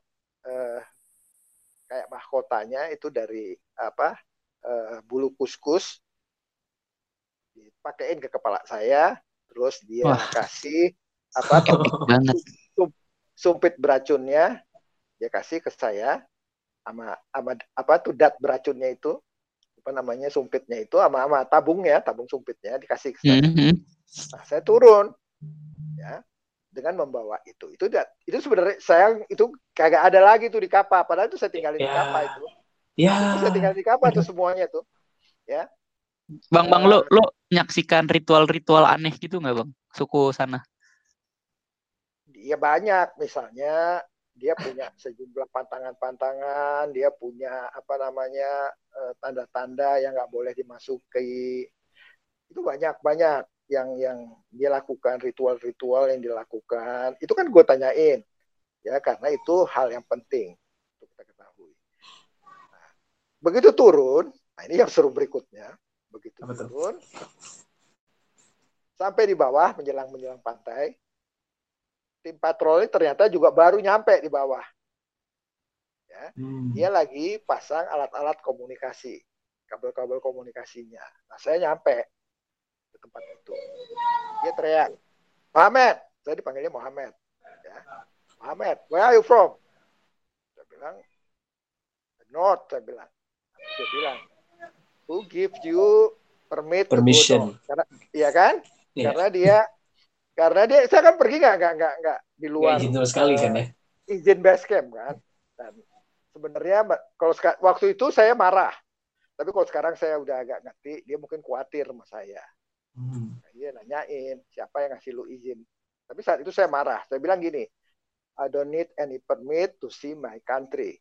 eh, kayak mahkotanya itu dari apa eh, bulu kuskus dipakein ke kepala saya terus dia Wah. kasih apa <laughs> banget. sumpit beracunnya dia kasih ke saya sama sama apa tuh dat beracunnya itu apa namanya sumpitnya itu sama sama tabungnya tabung sumpitnya dikasih ke saya Mhm. Nah, saya turun ya dengan membawa itu. Itu dat- itu sebenarnya saya itu kagak ada lagi tuh di kapal. Padahal itu saya tinggalin di Ya. kapal itu. Ya. Tinggalin di kapal tuh semuanya tuh. Bang, Bang, lu lu menyaksikan ritual-ritual aneh gitu nggak, Bang? Suku sana. ya banyak misalnya dia punya <laughs> sejumlah pantangan-pantangan, dia punya apa namanya eh, tanda-tanda yang nggak boleh dimasuki. Itu banyak-banyak yang yang dia lakukan ritual-ritual yang dilakukan. Itu kan gue tanyain ya karena itu hal yang penting untuk kita ketahui. Nah, begitu turun, nah ini yang seru berikutnya. Begitu Betul. turun, sampai di bawah menjelang menjelang pantai, tim patroli ternyata juga baru nyampe di bawah. Ya, Hmm. dia lagi pasang alat-alat komunikasi, kabel-kabel komunikasinya. Nah, saya nyampe ke tempat itu. Dia teriak, Muhammad, saya dipanggilnya Muhammad. Ya. Muhammad, where are you from? Saya bilang, "The North, saya bilang. Dia bilang, who give you permit Permission. north?" Karena, iya kan? Iya. Karena dia, karena dia, saya kan pergi nggak nggak nggak nggak di luar izin sama sekali eh, kan ya. izin base camp kan. Dan sebenarnya kalau waktu itu saya marah. Tapi kalau sekarang saya udah agak ngerti, dia mungkin khawatir sama saya. Hmm. Dia nanyain siapa yang ngasih lu izin. Tapi saat itu saya marah. Saya bilang gini, I don't need any permit to see my country.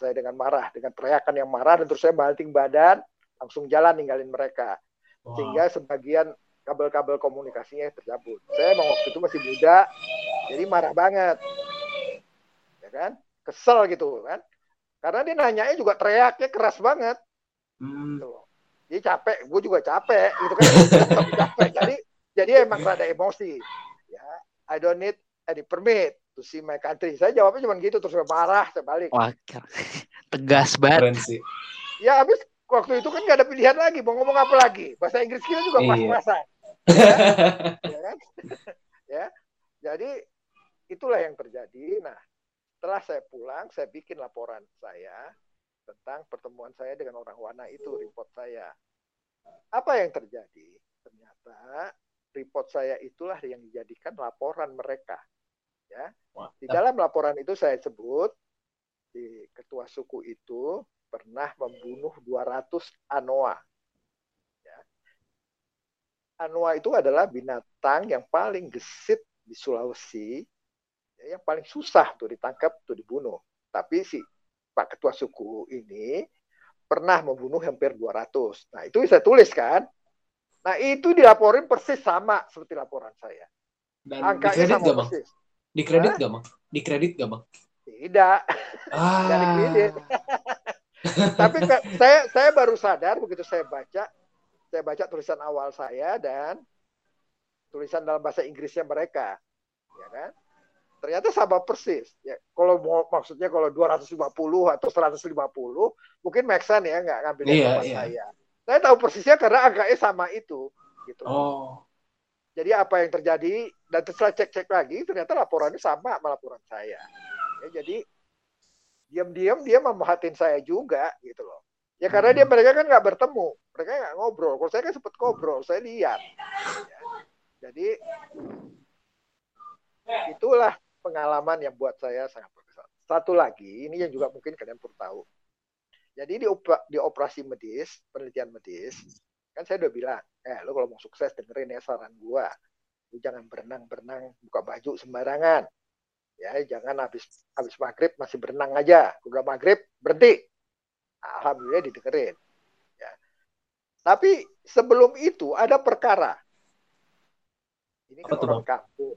Saya dengan marah, dengan teriakan yang marah, dan terus saya banting badan, langsung jalan ninggalin mereka. Wow. Sehingga sebagian kabel-kabel komunikasinya tercabut. Saya emang waktu itu masih muda, jadi marah banget. Ya kan? Kesel gitu kan. Karena dia nanyanya juga teriaknya keras banget. Hmm. Tuh. Dia capek, gue juga capek gitu kan. Capek. Jadi jadi emang rada emosi. Ya, I don't need any permit see my country. Saya jawabnya cuma gitu terus marah, saya balik. Wah, tegas banget. Keren sih. Ya habis waktu itu kan gak ada pilihan lagi, mau ngomong apa lagi? Bahasa Inggris kita juga Iya. pas-pasan. <laughs> ya kan? <laughs> ya. Jadi itulah yang terjadi. Nah, setelah saya pulang, saya bikin laporan saya tentang pertemuan saya dengan orang Wana itu, report saya. Apa yang terjadi? Ternyata report saya itulah yang dijadikan laporan mereka. Ya. Di dalam laporan itu saya sebut di ketua suku itu pernah membunuh 200 anoa. Ya. Anoa itu adalah binatang yang paling gesit di Sulawesi, ya, yang paling susah tuh ditangkap, tuh dibunuh. Tapi si Pak Ketua Suku ini pernah membunuh hampir 200. Nah, itu bisa tulis kan? Nah, itu dilaporin persis sama seperti laporan saya. Dan Angkanya sama bang? Dikredit Hah? gak bang? Dikredit gak bang? Tidak. Ah. Dikredit. <laughs> Tapi saya saya baru sadar begitu saya baca saya baca tulisan awal saya dan tulisan dalam bahasa Inggrisnya mereka, ya kan? Ternyata sama persis. Ya, kalau mau maksudnya kalau 250 atau 150 mungkin make sense ya nggak ngambil Iya, tempat iya. saya. Saya tahu persisnya karena angkanya sama itu, gitu. Oh. Jadi apa yang terjadi dan setelah cek-cek lagi ternyata laporannya sama sama laporan saya. Ya, jadi diam-diam dia memperhatiin saya juga gitu loh. Ya karena dia mereka kan nggak bertemu, mereka nggak ngobrol. Kalau saya kan sempat ngobrol, saya lihat. Ya. Jadi itulah pengalaman yang buat saya sangat berkesan. Satu lagi, ini yang juga mungkin kalian perlu tahu. Jadi di, opera- di operasi medis, penelitian medis, kan saya udah bilang, eh lo kalau mau sukses dengerin ya saran gua, jangan berenang-berenang buka baju sembarangan. Ya, jangan habis habis maghrib masih berenang aja. Udah maghrib berhenti. Alhamdulillah didengerin. Ya. Tapi sebelum itu ada perkara. Ini kan Apa orang kampung,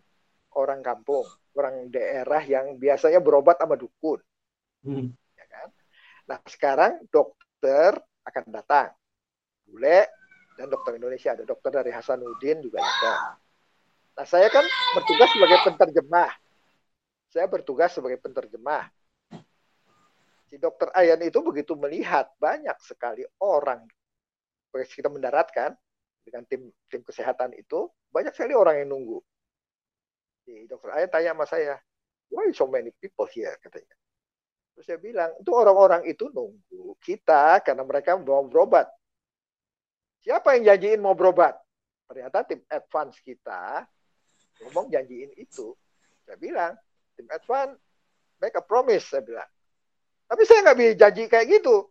orang kampung, orang daerah yang biasanya berobat sama dukun, Hmm. ya kan? Nah sekarang dokter akan datang, bule dan dokter Indonesia ada dokter dari Hasanuddin juga ada. Nah saya kan bertugas sebagai penterjemah. Saya bertugas sebagai penterjemah. Si dokter Ayan itu begitu melihat banyak sekali orang kita mendaratkan dengan tim tim kesehatan itu banyak sekali orang yang nunggu. Si dokter Ayan tanya sama saya, why so many people here katanya. Terus saya bilang, itu orang-orang itu nunggu kita karena mereka mau berobat. Siapa yang janjiin mau berobat? Ternyata tim advance kita ngomong janjiin itu. Saya bilang, tim advance make a promise, saya bilang. Tapi saya nggak bisa janji kayak gitu.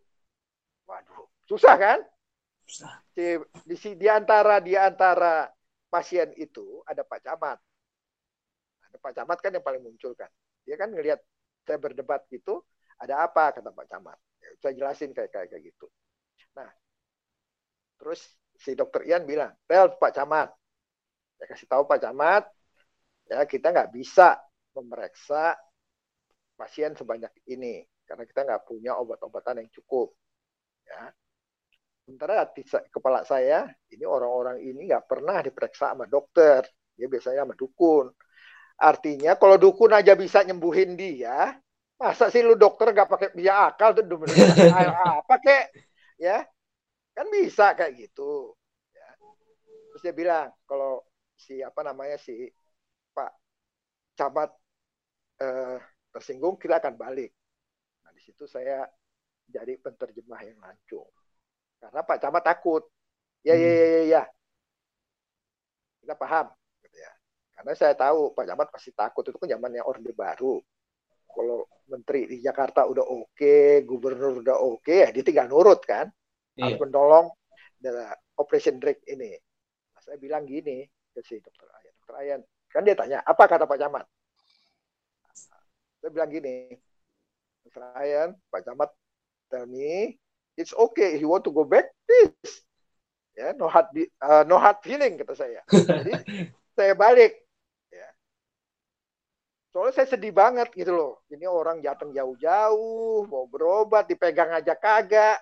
Waduh, susah kan? Susah. Di, di, di antara di antara pasien itu ada Pak Camat. Nah, Pak Camat kan yang paling muncul kan. Dia kan ngelihat saya berdebat gitu, ada apa kata Pak Camat. Ya, saya jelasin kayak kayak kayak gitu. Nah, terus si dokter Ian bilang, tel Pak Camat. Ya kasih tahu Pak Camat, ya kita nggak bisa memeriksa pasien sebanyak ini karena kita nggak punya obat-obatan yang cukup. Ya, Sementara di kepala saya, ini orang-orang ini nggak pernah diperiksa sama dokter. Dia biasanya sama dukun. Artinya kalau dukun aja bisa nyembuhin dia, masa sih lu dokter nggak pakai biaya akal tuh <laughs> apa kek? Ya, kan bisa kayak gitu. Ya. Terus dia bilang kalau si apa namanya si Camat eh, tersinggung kita akan balik. Nah di situ saya jadi penterjemah yang lancung. Karena Pak Camat takut. Ya, ya, ya, ya, ya. Kita paham. Gitu ya. Karena saya tahu Pak Camat pasti takut. Itu kan zamannya Orde Baru. Kalau menteri di Jakarta udah oke, okay, gubernur udah oke, okay, ya dia tinggal nurut kan. Iya. Harus menolong Operation Drake ini. Nah, saya bilang gini ke si dokter Ayan. Dokter Ayan, kan dia tanya, apa kata Pak Camat? Saya bilang gini, Ayan, Pak Camat tell me it's okay if you want to go back please. Ya no hard uh, no hard feeling kata saya. Jadi <laughs> saya balik ya. Soalnya saya sedih banget gitu loh. Ini orang datang jauh-jauh mau berobat dipegang aja kagak.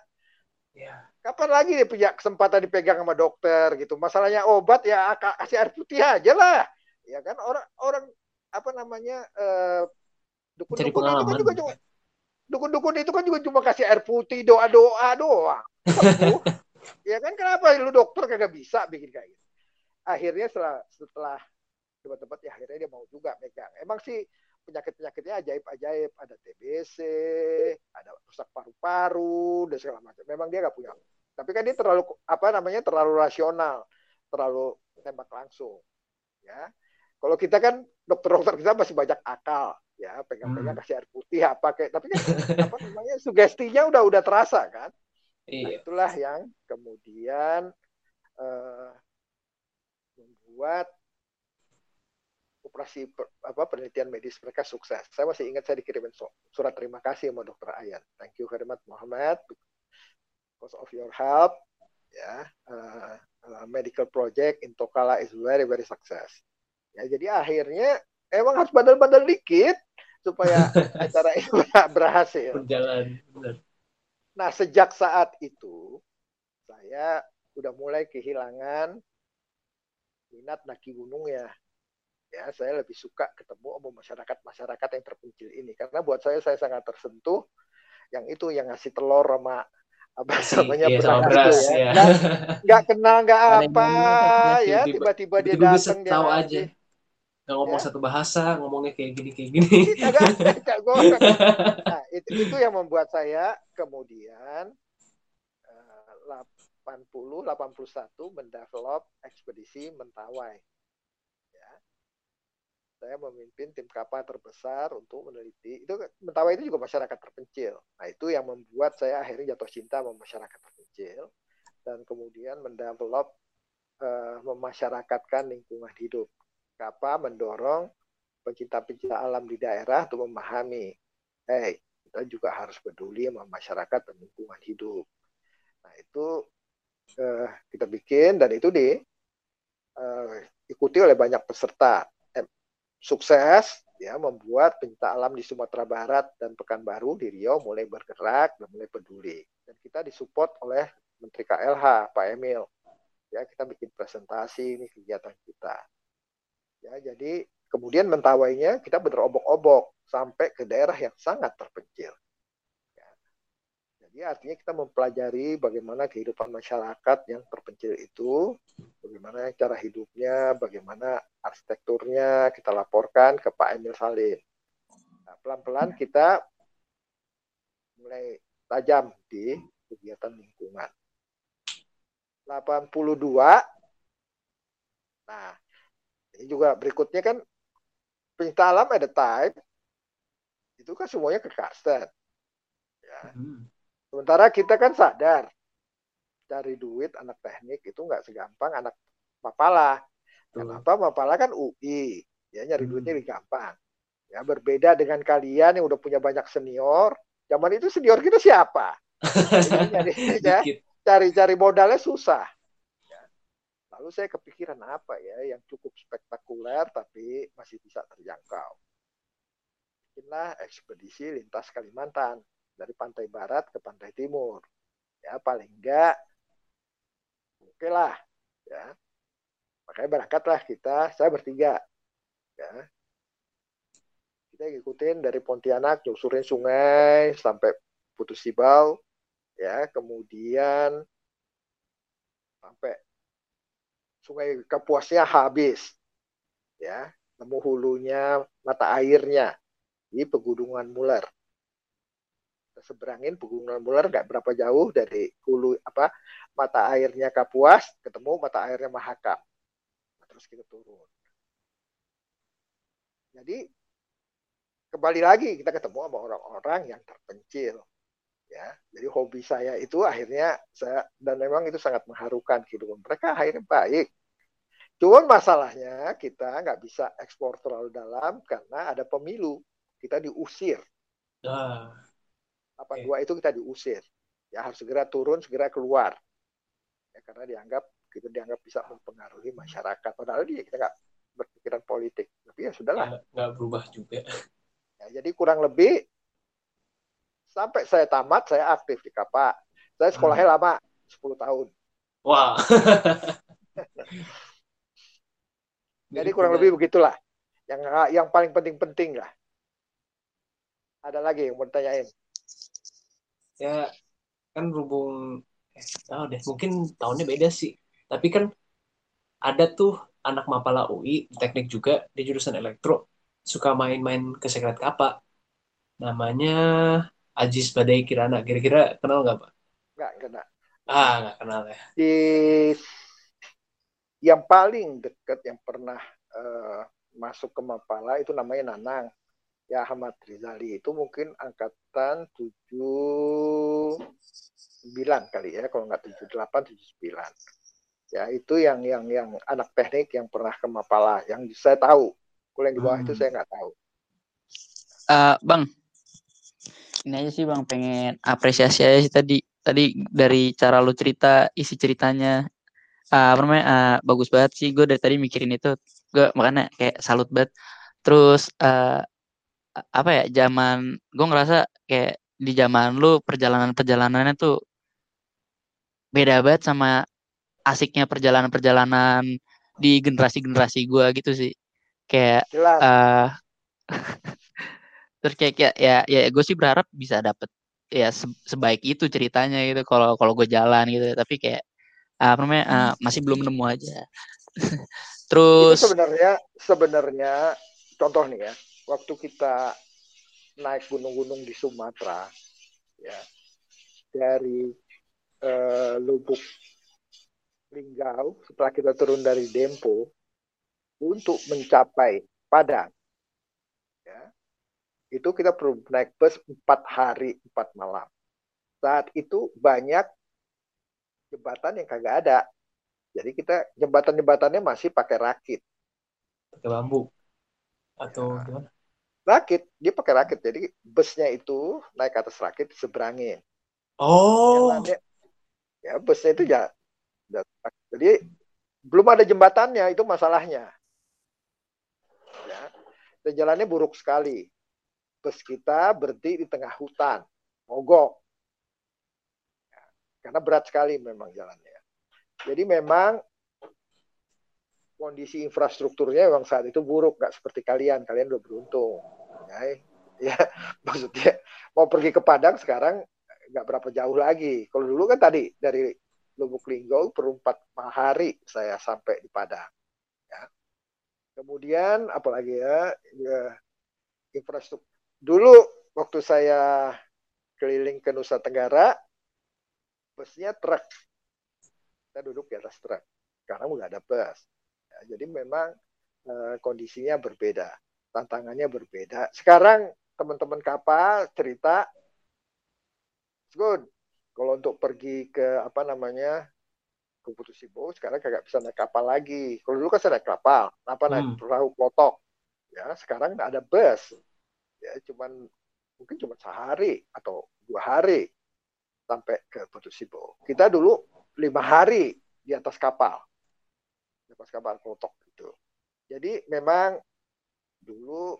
Ya. kapan lagi dia punya kesempatan dipegang sama dokter gitu? Masalahnya obat ya kasih air putih aja lah ya kan? Orang orang apa namanya uh, dukun dukun itu kan juga cuma dukun-dukun itu kan juga cuma kasih air putih doa-doa doang. <laughs> Ya kan? Kenapa lu dokter kagak bisa bikin kayak gitu? Akhirnya setelah setelah tempat-tempat ya akhirnya dia mau juga megang. Emang sih penyakit-penyakitnya ajaib-ajaib. Ada TBC ada rusak paru-paru dan segala macam. Memang dia nggak punya. Tapi kan dia terlalu apa namanya terlalu rasional. Terlalu tembak langsung. Ya kalau kita kan dokter-dokter kita masih banyak akal ya pegang-pegang hmm. kasih air putih apa kayak tapi kan apa namanya sugestinya udah udah terasa kan nah, iya. nah, itulah yang kemudian uh, membuat operasi per, apa penelitian medis mereka sukses saya masih ingat saya dikirimin surat terima kasih sama dokter Ayan thank you very much Muhammad because of your help ya uh, uh, medical project in Tokala is very very success ya jadi akhirnya emang harus bandel-bandel dikit supaya <laughs> acara itu berhasil. Berjalan. Nah, sejak saat itu saya udah mulai kehilangan minat naki gunung ya. Ya, saya lebih suka ketemu sama masyarakat-masyarakat yang terpencil ini karena buat saya saya sangat tersentuh yang itu yang ngasih telur sama apa namanya iya, beras, beras itu ya. ya. Nggak kenal nggak apa ya tiba-tiba dia datang dia aja nggak ngomong ya. satu bahasa ngomongnya kayak gini kayak gini. <laughs> Nah, itu, itu yang membuat saya kemudian uh, 80 81 mendevelop ekspedisi Mentawai. Ya. Saya memimpin tim kapal terbesar untuk meneliti itu Mentawai itu juga masyarakat terpencil. Nah itu yang membuat saya akhirnya jatuh cinta sama masyarakat terpencil dan kemudian mendevelop uh, memasyarakatkan lingkungan hidup apa mendorong pencinta-pencinta alam di daerah untuk memahami, hey, kita juga harus peduli sama masyarakat dan lingkungan hidup. Nah itu uh, kita bikin dan itu di uh, ikuti oleh banyak peserta. Eh, sukses ya membuat pencinta alam di Sumatera Barat dan Pekanbaru di Riau mulai bergerak dan mulai peduli. Dan kita disupport oleh Menteri KLH Pak Emil. Ya kita bikin presentasi ini kegiatan kita. Ya, jadi kemudian mentawainya kita bener obok-obok sampai ke daerah yang sangat terpencil. Ya. Jadi artinya kita mempelajari bagaimana kehidupan masyarakat yang terpencil itu, bagaimana cara hidupnya, bagaimana arsitekturnya, kita laporkan ke Pak Emil Salim. Nah, pelan-pelan kita mulai tajam di kegiatan lingkungan. 82 Nah, juga berikutnya kan penyita alam ada type itu kan semuanya ke custom. Ya. Hmm. Sementara kita kan sadar cari duit anak teknik itu nggak segampang anak mapala. Kenapa mapala kan UI, Ya nyari Hmm. duitnya lebih gampang. Ya berbeda dengan kalian yang udah punya banyak senior. Zaman itu senior kita siapa? <laughs> Ya, cari-cari modalnya susah. Lalu saya kepikiran apa ya yang cukup spektakuler tapi masih bisa terjangkau. Bikinlah ekspedisi lintas Kalimantan dari pantai barat ke pantai timur. Ya paling enggak oke lah. Ya. Makanya berangkatlah kita, saya bertiga. Ya. Kita ngikutin dari Pontianak, nyusurin sungai sampai Putus Tibau, ya kemudian sampai sungai Kapuasnya habis ya. Nemu hulunya mata airnya di pegunungan Muler seberangin pegunungan Muler nggak berapa jauh dari hulu apa mata airnya Kapuas ketemu mata airnya Mahakam. Nah, terus kita turun. Jadi kembali lagi kita ketemu sama orang-orang yang terpencil ya. Jadi hobi saya itu akhirnya saya dan memang itu sangat mengharukan kehidupan mereka akhirnya baik. Cuman masalahnya kita nggak bisa ekspor terlalu dalam karena ada pemilu. Kita diusir. Ah, 82 itu kita diusir. Ya harus segera turun segera keluar. Ya karena dianggap kita dianggap bisa mempengaruhi masyarakat. Padahal dia kita nggak berpikiran politik. Tapi ya sudahlah. Nggak berubah juga. Ya, jadi kurang lebih sampai saya tamat saya aktif di Kapa. Saya sekolahnya lama 10 tahun. Wah. <laughs> Jadi kurang lebih begitulah. Yang yang paling penting-penting lah. Ada lagi yang mau ditanyain? ya kan berhubung eh, tahu deh mungkin tahunnya beda sih tapi kan ada tuh anak mapala UI teknik juga di jurusan elektro suka main-main ke sekret kapa namanya Ajis Badai Kirana kira-kira kenal nggak pak Enggak, kena. ah nggak kenal ya Di yang paling dekat yang pernah eh, masuk ke Mapala itu namanya Nanang. Ya Ahmad Rizali itu mungkin angkatan 79 kali ya, kalau nggak 78 79. Ya, itu yang yang yang anak teknik yang pernah ke Mapala yang saya tahu. Kalau yang di bawah Hmm. itu saya nggak tahu. Eh, bang, ini aja sih bang. Pengen apresiasi aja sih tadi. Tadi dari cara lu cerita isi ceritanya. Eh, apa namanya? Eh, bagus banget sih. Gue dari tadi mikirin itu. Gue makanya kayak salut banget. Terus eh, apa ya zaman gue ngerasa kayak di zaman lu perjalanan perjalanannya tuh beda banget sama asiknya perjalanan perjalanan di generasi generasi gue gitu sih. Kayak Jelas. eh <laughs> terus kayak, kayak ya ya gue sih berharap bisa dapet ya se- sebaik itu ceritanya gitu kalau kalau gue jalan gitu. Tapi kayak apa namanya ah, masih belum nemu aja. <laughs> Itu terus sebenarnya sebenarnya contoh nih ya waktu kita naik gunung-gunung di Sumatera ya dari eh, Lubuk Linggau setelah kita turun dari Dempo untuk mencapai Padang ya itu kita perlu naik bus empat hari empat malam. Saat itu banyak jembatan yang kagak ada. Jadi kita jembatan-jembatannya masih pakai rakit. Pakai bambu. Atau Ya. gimana? Rakit. Dia pakai rakit. Jadi busnya itu naik ke atas rakit seberangin oh. Jalannya, ya busnya itu ya ya, jadi belum ada jembatannya itu masalahnya. Ya. Dan jalannya buruk sekali bus kita berhenti di tengah hutan mogok. Ya, karena berat sekali memang jalannya. Jadi memang kondisi infrastrukturnya memang saat itu buruk nggak seperti kalian. Kalian udah beruntung ya, <laughs> ya maksudnya mau pergi ke Padang sekarang nggak berapa jauh lagi. Kalau dulu kan tadi dari Lubuk Linggau perlu empat hari saya sampai di Padang ya. Kemudian apalagi ya, ya infrastruktur dulu waktu saya keliling ke Nusa Tenggara busnya truk kita duduk di atas truk karena udah ada bus Ya, jadi memang eh, kondisinya berbeda, tantangannya berbeda. Sekarang teman-teman kapal cerita, "It's good. Kalau untuk pergi ke apa namanya ke Putus sekarang kagak bisa naik kapal lagi. Kalau dulu kan saya naik kapal, apa naik Hmm. perahu klotok. Ya, sekarang ada bus. Ya, cuman mungkin cuma sehari atau dua hari sampai ke Putus Sibo. Kita dulu lima hari di atas kapal, di atas kapal klotok itu. Jadi memang dulu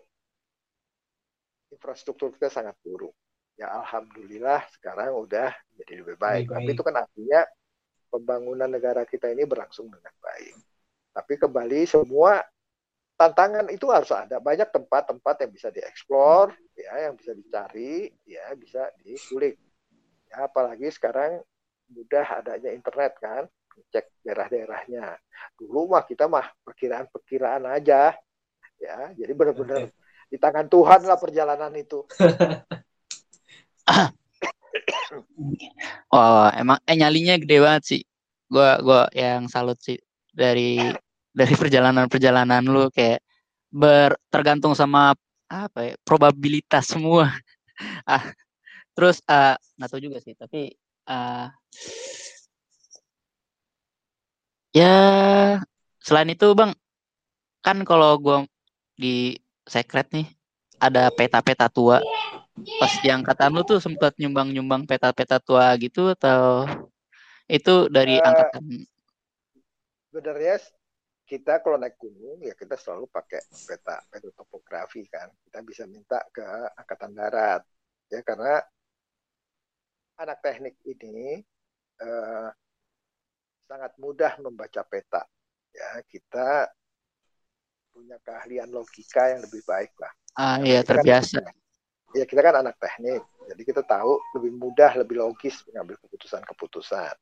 infrastruktur kita sangat buruk. Ya alhamdulillah sekarang udah jadi lebih baik. baik Tapi itu kan artinya pembangunan negara kita ini berlangsung dengan baik. Tapi kembali semua tantangan itu harus ada. Banyak tempat-tempat yang bisa dieksplor ya yang bisa dicari ya bisa dikulik. Ya apalagi sekarang mudah adanya internet kan cek daerah-daerahnya. Dulu mah kita mah perkiraan-perkiraan aja ya. Jadi benar-benar di tangan Tuhan lah perjalanan itu. <laughs> Oh emang eh nyalinya gede banget sih. Gua gua yang salut sih dari dari perjalanan-perjalanan lu kayak ber tergantung sama apa ya probabilitas semua. <laughs> Ah terus uh, nggak tahu juga sih tapi uh, ya selain itu bang kan kalau gue di secret nih ada peta-peta tua. Pas yang kata lu tuh sempat nyumbang-nyumbang peta-peta tua gitu atau itu dari uh, angkatan? sebenarnya kita kalau naik gunung ya kita selalu pakai peta peta topografi kan. Kita bisa minta ke angkatan darat ya. Karena anak teknik ini eh, sangat mudah membaca peta ya. Kita punya keahlian logika yang lebih baik lah. Ah iya kan terbiasa. Kan, ya kita kan anak teknik jadi kita tahu lebih mudah lebih logis mengambil keputusan-keputusan.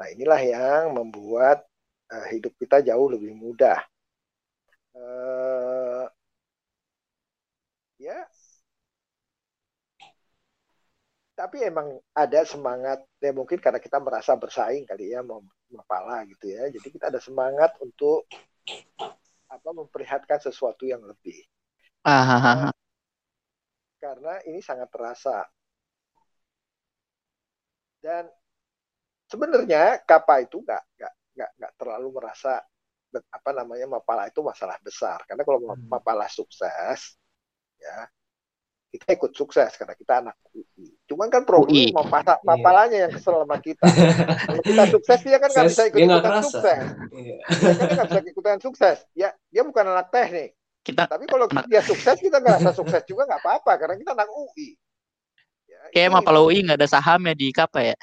Nah inilah yang membuat uh, hidup kita jauh lebih mudah. Uh, ya, tapi emang ada semangat ya mungkin karena kita merasa bersaing kali ya mau mapala gitu ya. Jadi kita ada semangat untuk apa memperlihatkan sesuatu yang lebih. Uh, karena ini sangat terasa. Dan sebenarnya kapa itu nggak nggak nggak nggak terlalu merasa apa namanya mapala itu masalah besar karena kalau hmm. mapala sukses ya kita ikut sukses karena kita anak UI. Cuman kan problem mapala, iya. mapalanya yang kesel sama kita. <laughs> Kalau kita sukses dia kan nggak bisa ikut ikutan sukses. Iya. Dia kan nggak bisa ikutan sukses. Ya dia bukan anak teknik. Kita, Tapi kalau dia sukses kita nggak rasa sukses juga nggak apa-apa karena kita anak UI. Ya, Kayak mapala UI nggak ada sahamnya di KAPA ya.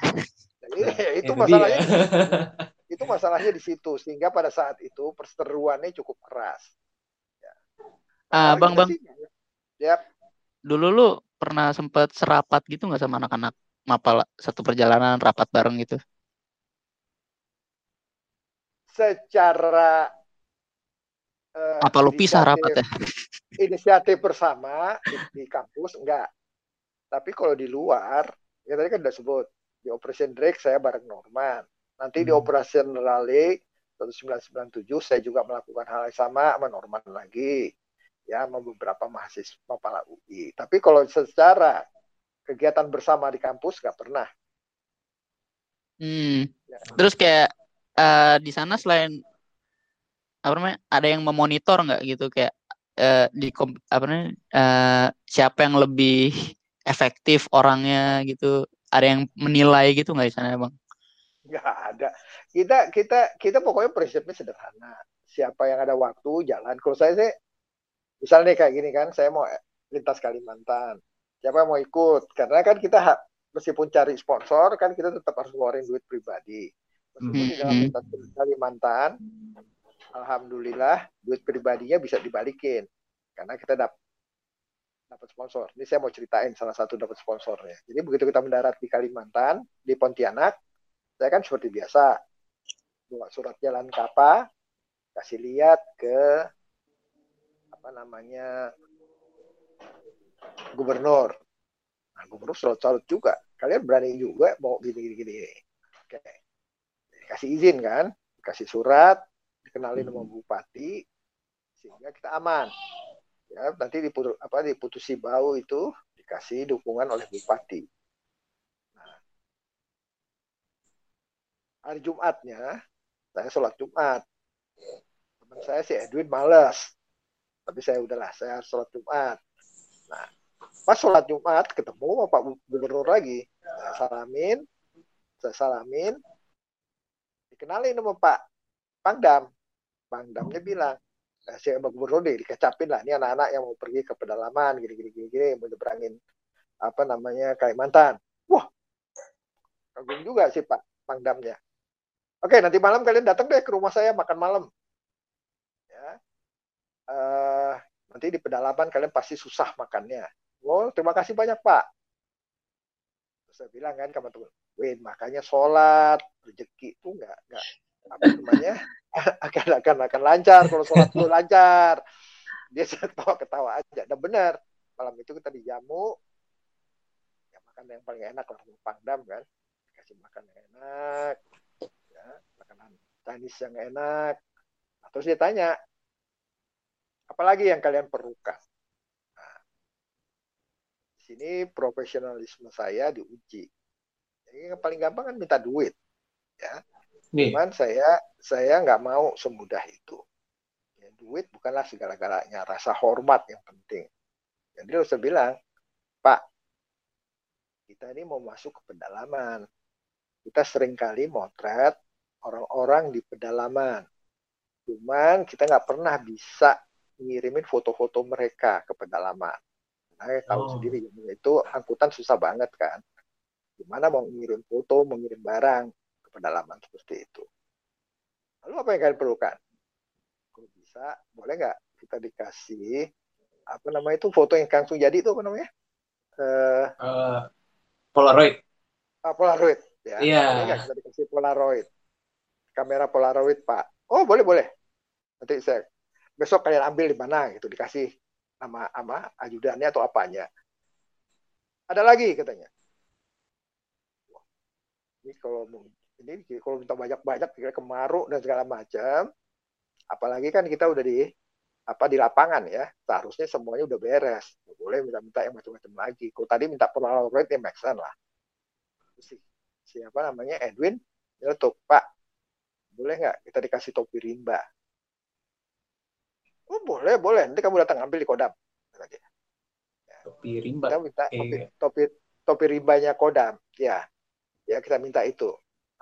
Iya, itu masalahnya <laughs> itu masalahnya di situ sehingga pada saat itu perseteruannya cukup keras. Ya. Ah, bang bang. ya. Dulu lu pernah sempat serapat gitu nggak sama anak-anak mapal satu perjalanan rapat bareng gitu? Secara uh, apa lu pisah rapat ya? <laughs> Inisiatif bersama di, di kampus enggak. Tapi kalau di luar, ya tadi kan udah sebut di Operation Drake saya bareng Norman Nanti di hmm. Operation Rally 1997 saya juga melakukan hal yang sama sama Norman lagi ya sama beberapa mahasiswa kepala UI. Tapi kalau secara kegiatan bersama di kampus nggak pernah. Hmm. Ya. Terus kayak uh, di sana selain apa namanya ada yang memonitor nggak gitu kayak uh, di apa namanya uh, siapa yang lebih <laughs> efektif orangnya gitu ada yang menilai gitu nggak di sana bang? Nggak ada. Kita kita kita pokoknya prinsipnya sederhana. Siapa yang ada waktu jalan. Kalau saya sih misalnya kayak gini kan saya mau lintas Kalimantan. Siapa yang mau ikut? Karena kan kita meskipun cari sponsor kan kita tetap harus ngeluarin duit pribadi. Meskipun di dalam lintas Kalimantan alhamdulillah duit pribadinya bisa dibalikin. Karena kita dapat dapat sponsor. Ini saya mau ceritain salah satu dapat sponsornya. Jadi begitu kita mendarat di Kalimantan, di Pontianak, saya kan seperti biasa buat surat jalan kapa kasih lihat ke apa namanya gubernur. Nah gubernur selalu salut juga. Kalian berani juga mau gini gini gini oke. Kasih izin kan? Kasih surat dikenalin sama bupati sehingga kita aman. Ya nanti diputus apa diputusi bau itu dikasih dukungan oleh bupati hari Jumatnya saya sholat Jumat. Teman saya si Edwin malas tapi saya udahlah saya sholat Jumat. Nah pas sholat Jumat ketemu Pak Gubernur lagi. Saya salamin saya salamin. Dikenalin sama Pak Pangdam. Pangdamnya bilang nah, si Pak Gubernur deh dikecapin lah ini anak-anak yang mau pergi ke pedalaman gini gini gini, gini mau nyebrangin apa namanya Kalimantan. Wah kagum juga sih Pak Pangdamnya Oke, nanti malam kalian datang deh ke rumah saya makan malam. Ya. Uh, nanti di pedalaman kalian pasti susah makannya. Oh, terima kasih banyak Pak. Terus saya bilang kan sama teman, Win, makanya sholat, rezeki itu enggak, enggak apa namanya <laughs> akan akan akan lancar kalau sholat itu lancar. Dia <laughs> ketawa-ketawa aja. Dan benar, malam itu kita dijamu, ya makan yang paling enak lah, pangdam kan, kasih makan yang enak, makanan Chinese yang enak. Nah, terus dia tanya, apalagi yang kalian perlukan? Nah, di sini profesionalisme saya diuji. Jadi yang paling gampang kan minta duit, ya. Nih. Cuman saya saya nggak mau semudah itu. Ya, duit bukanlah segala-galanya, rasa hormat yang penting. Jadi saya bilang, Pak, kita ini mau masuk ke pedalaman. Kita sering kali motret orang-orang di pedalaman. Cuman kita nggak pernah bisa ngirimin foto-foto mereka ke pedalaman. Nah, tahu oh. sendiri itu angkutan susah banget kan. Gimana mau ngirim foto, mengirim barang ke pedalaman seperti itu. Lalu apa yang kalian perlukan? Kalau bisa, boleh nggak kita dikasih apa namanya itu foto yang langsung jadi itu apa namanya? Uh, uh, Polaroid. Ah, Polaroid ya. Iya. Yeah. kita dikasih Polaroid kamera Polaroid Pak. Oh boleh boleh. Nanti saya besok kalian ambil di mana gitu dikasih nama ama ajudannya atau apanya. Ada lagi katanya. Ini kalau ini kalau minta banyak-banyak kira kemaruk dan segala macam. Apalagi kan kita udah di apa di lapangan ya seharusnya semuanya udah beres boleh minta-minta yang macam-macam lagi kalau tadi minta polaroid ya make lah si, siapa namanya Edwin ya tuh Pak boleh nggak kita dikasih topi rimba? Oh boleh, boleh. Nanti kamu datang ambil di Kodam. Ya. Topi rimba. Kita minta topi, topi, topi, topi rimbanya Kodam. Ya, ya kita minta itu.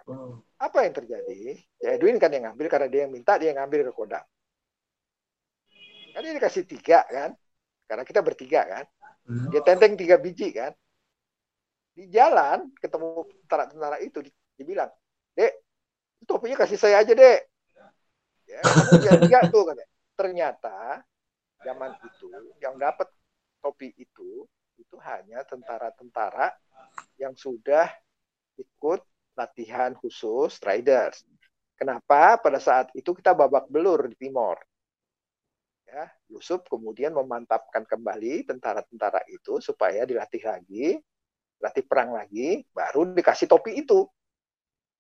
Hmm. Apa yang terjadi? Ya Edwin kan yang ngambil karena dia yang minta, dia yang ngambil ke Kodam. Kan dia dikasih tiga kan? Karena kita bertiga kan? Hmm. Dia tenteng tiga biji kan? Di jalan ketemu tentara-tentara itu, dibilang, Dek, topinya kasih saya aja deh. Ya, tiga tuh kan. Ternyata zaman itu yang dapat topi itu itu hanya tentara-tentara yang sudah ikut latihan khusus riders. Kenapa pada saat itu kita babak belur di Timor? Ya, Yusuf kemudian memantapkan kembali tentara-tentara itu supaya dilatih lagi, latih perang lagi, baru dikasih topi itu.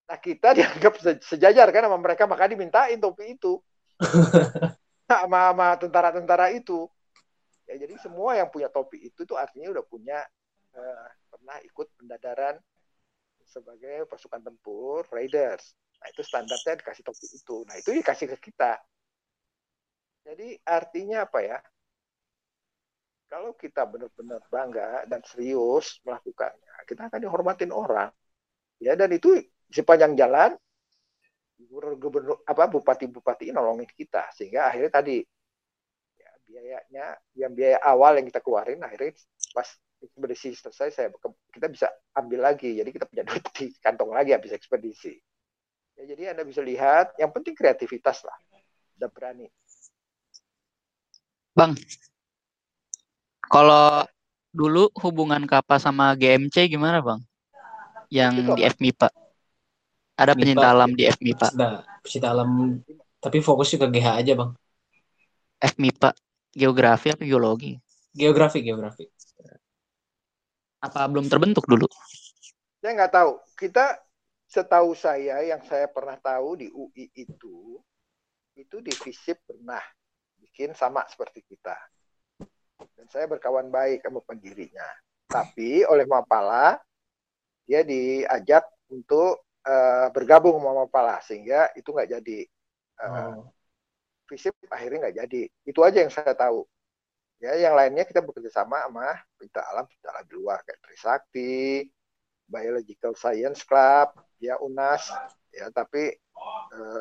Nah kita dianggap sejajar kan sama mereka maka dimintain topi itu <laughs> sama, sama tentara-tentara itu. Ya jadi semua yang punya topi itu tuh artinya udah punya uh, pernah ikut pendadaran sebagai pasukan tempur Raiders. Nah itu standarnya dikasih topi itu. Nah itu dikasih ke kita. Jadi artinya apa ya? Kalau kita benar-benar bangga dan serius melakukannya, kita akan dihormatin orang. Ya dan itu sepanjang jalan gubernur apa bupati-bupati nolongin kita. Sehingga akhirnya tadi ya, biayanya yang biaya awal yang kita keluarin akhirnya pas ekspedisi selesai saya kita bisa ambil lagi. Jadi kita punya <laughs> duit di kantong lagi habis ekspedisi. Ya, jadi anda bisa lihat yang penting kreativitas lah. Udah berani. Bang kalau dulu hubungan kapal sama GMC gimana bang? Yang di FMIPA ada penyinta alam di FMIPA. Nah, penyinta alam tapi fokus ke GH aja, Bang. FMIPA geografi apa geologi? Geografi, geografi. Apa belum terbentuk dulu? Saya nggak tahu. Kita setahu saya yang saya pernah tahu di UI itu itu di FISIP pernah bikin sama seperti kita. Dan saya berkawan baik sama pendirinya. Tapi oleh Mapala dia diajak untuk uh, bergabung sama Mapala sehingga itu nggak jadi uh, oh. visip akhirnya nggak jadi. Itu aja yang saya tahu. Ya, yang lainnya kita bekerja sama sama Pinta Alam, Pinta Alam di luar kayak Trisakti, Biological Science Club, ya UNAS, ya tapi eh,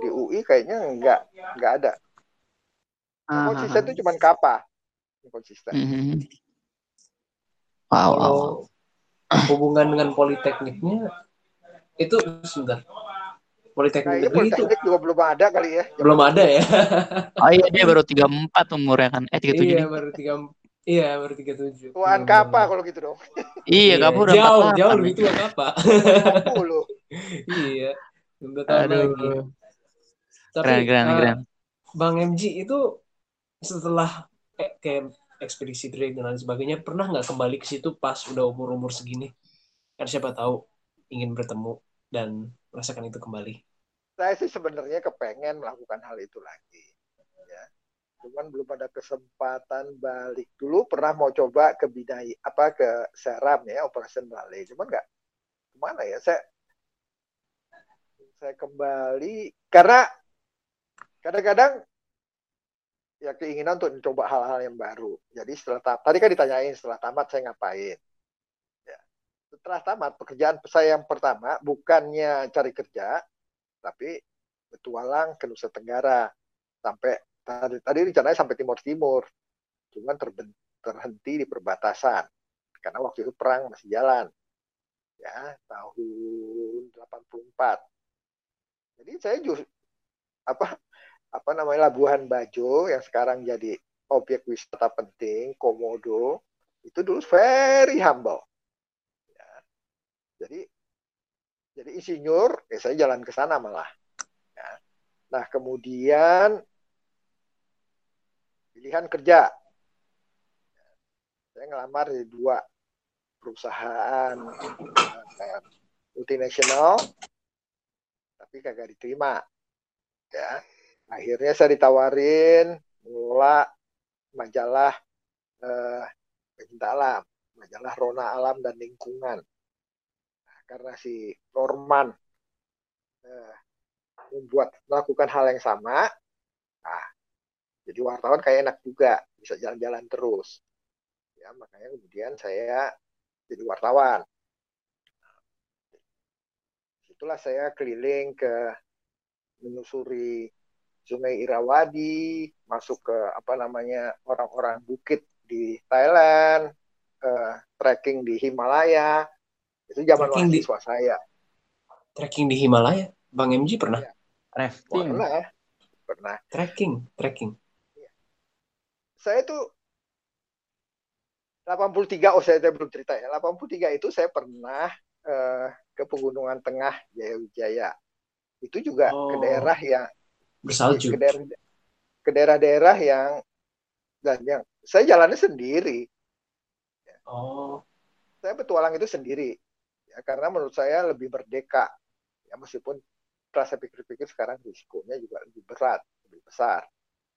di UI kayaknya nggak nggak ada. Yang konsisten itu cuma Kapa, yang konsisten. Mhm. Wow, wow, hubungan dengan politekniknya itu sebentar. Politeknik Kayaknya negeri itu juga belum ada kali ya. belum ada ya. Oh iya dia baru 34 umurnya kan. Eh 37 iya nih. baru tiga Iya baru tiga tujuh. Tuan Kapa kalau gitu dong. Iya, kamu udah jauh 48 jauh lebih tua apa? 50. <laughs> iya. Udah tahun lagi. Tapi Keren keren eh, keren. Bang MG itu setelah eh, kayak ekspedisi Drake dan lain sebagainya pernah nggak kembali ke situ pas udah umur umur segini? Kan siapa tahu ingin bertemu dan merasakan itu kembali. Saya sih sebenarnya kepengen melakukan hal itu lagi. Ya. Cuman belum ada kesempatan balik. Dulu pernah mau coba ke Bidai apa ke Seram ya, Operation Bali. Cuman nggak ke mana ya? Saya saya kembali karena kadang-kadang ya keinginan untuk mencoba hal-hal yang baru. Jadi setelah ta- tadi kan ditanyain setelah tamat saya ngapain. Setelah tamat pekerjaan saya yang pertama bukannya cari kerja, tapi bertualang ke Nusa Tenggara sampai tadi, tadi rencananya sampai Timur Timur, cuman terhenti di perbatasan karena waktu itu perang masih jalan, ya tahun 84. Jadi saya justru apa apa namanya Labuhan Bajo yang sekarang jadi objek wisata penting, Komodo itu dulu very humble. Jadi jadi insinyur, ya saya jalan ke sana malah. Ya. Nah kemudian pilihan kerja, saya ngelamar di dua perusahaan eh, multinasional, tapi kagak diterima. Ya, akhirnya saya ditawarin mengelola majalah eh, alam, majalah Rona Alam dan Lingkungan. Karena si Norman eh, membuat melakukan hal yang sama, nah, jadi wartawan kayak enak juga bisa jalan-jalan terus. Ya, makanya kemudian saya jadi wartawan. Itulah saya keliling ke menyusuri Sungai Irawadi, masuk ke apa namanya orang-orang bukit di Thailand, eh, trekking di Himalaya. Itu zaman Trekking di- mahasiswa saya. Trekking di Himalaya, Bang MG pernah? Iya. Rafting. Pernah, pernah. Trekking, trekking. Saya tuh 83, oh saya belum cerita ya. 83 itu saya pernah eh, ke Pegunungan Tengah Jaya Wijaya. Itu juga ke Oh. daerah yang Bersalju. ke daerah ke daerah-daerah yang dan yang saya jalannya sendiri. Oh, Saya petualang itu sendiri. Ya, karena menurut saya lebih merdeka. Ya meskipun setelah saya pikir-pikir sekarang risikonya juga lebih berat, lebih besar.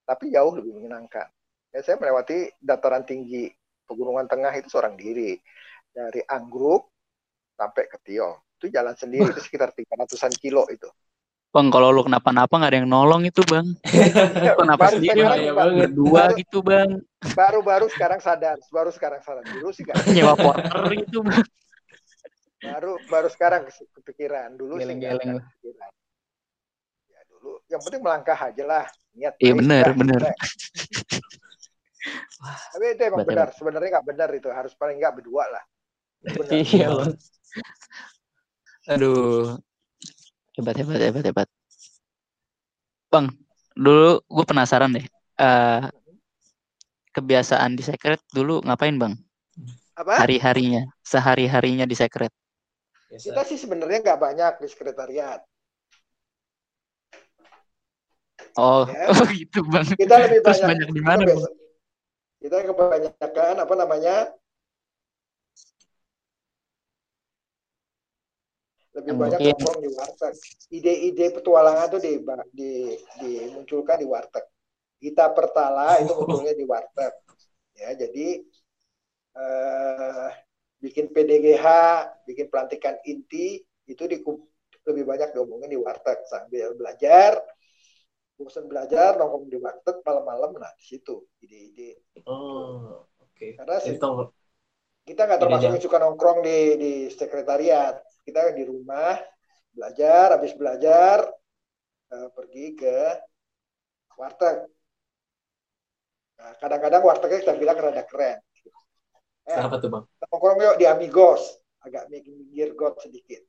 Tapi jauh lebih menyenangkan. Ya, saya melewati dataran tinggi Pegunungan Tengah itu seorang diri. Dari Anggruk sampai ke Tiong. Itu jalan sendiri, itu sekitar 300-an kilo itu. Bang, kalau lu kenapa-napa nggak ada yang nolong itu, Bang. <laughs> Kenapa Baru sendiri, Pak. banget. Berdua Baru- gitu, Bang. baru-baru sekarang sadar, baru sekarang sadar. Dulu sih nggak Nyewa porter gitu, Bang. Baru baru sekarang kes- kepikiran dulu Geleng-geleng kepikiran. ya dulu yang penting melangkah aja lah niat Iya benar, benar. tapi itu emang benar sebenarnya nggak benar itu harus paling nggak berdua lah. <laughs> Iya. Aduh. Hebat, hebat, hebat, hebat. Bang, dulu gue penasaran deh. Eh kebiasaan di secret dulu ngapain, Bang? apa Hari-harinya, sehari-harinya di secret. Biasa. kita sih sebenarnya nggak banyak di sekretariat Oh, Ya. <laughs> oh gitu, Bang. kita lebih Terus banyak banyak di mana, kita, kita kebanyakan apa namanya lebih banyak nongkrong di warteg. Ide-ide petualangan tuh di, di, dimunculkan di warteg. Gita Pertala itu <laughs> munculnya di warteg. Ya, jadi eh, bikin PDGH, bikin pelantikan inti itu di, lebih banyak diomongin di warteg sambil belajar, bosan belajar nongkrong di warteg malam-malam nah di situ ide-ide Oh, oke. karena Jadi se- tong- kita nggak termasuk yang suka nongkrong di di sekretariat. Kita di rumah belajar habis belajar eh, pergi ke warteg. Nah, kadang-kadang wartegnya kita bilang rada keren eh, tuh bang? nongkrong yuk di Amigos. Agak minggir got sedikit.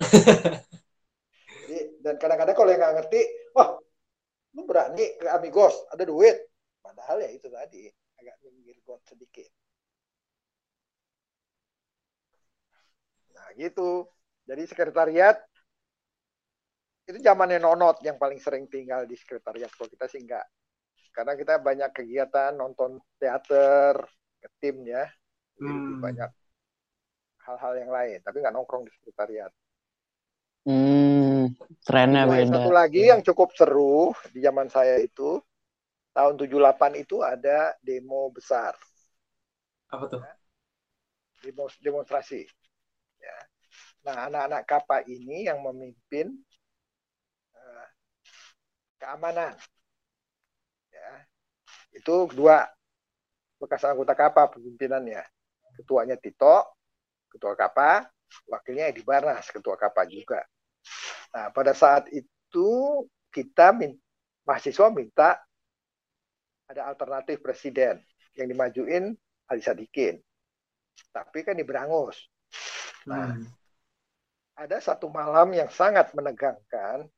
<laughs> Jadi, dan kadang-kadang kalau yang nggak ngerti wah lu berani ke Amigos? Ada duit. Padahal ya itu tadi agak minggir got sedikit. Nah gitu. Jadi sekretariat itu zamannya nonot yang paling sering tinggal di sekretariat. Kalau kita sih enggak karena kita banyak kegiatan nonton teater ke tim ya Hmm. banyak hal-hal yang lain tapi nggak nongkrong di sekretariat Hmm, trennya Nah, beda. satu lagi yang cukup seru di zaman saya itu tahun 78 itu ada demo besar, Apa tuh? demo demonstrasi. Ya. Nah, anak-anak KAPA ini yang memimpin eh, keamanan. Ya. Itu dua bekas anggota KAPA pemimpinannya. Ketuanya Tito, ketua KAPA, wakilnya Edi Barnas, ketua KAPA juga. Nah, pada saat itu kita min- mahasiswa minta ada alternatif presiden yang dimajuin Ali Sadikin. Tapi kan diberangus. Nah, Hmm. ada satu malam yang sangat menegangkan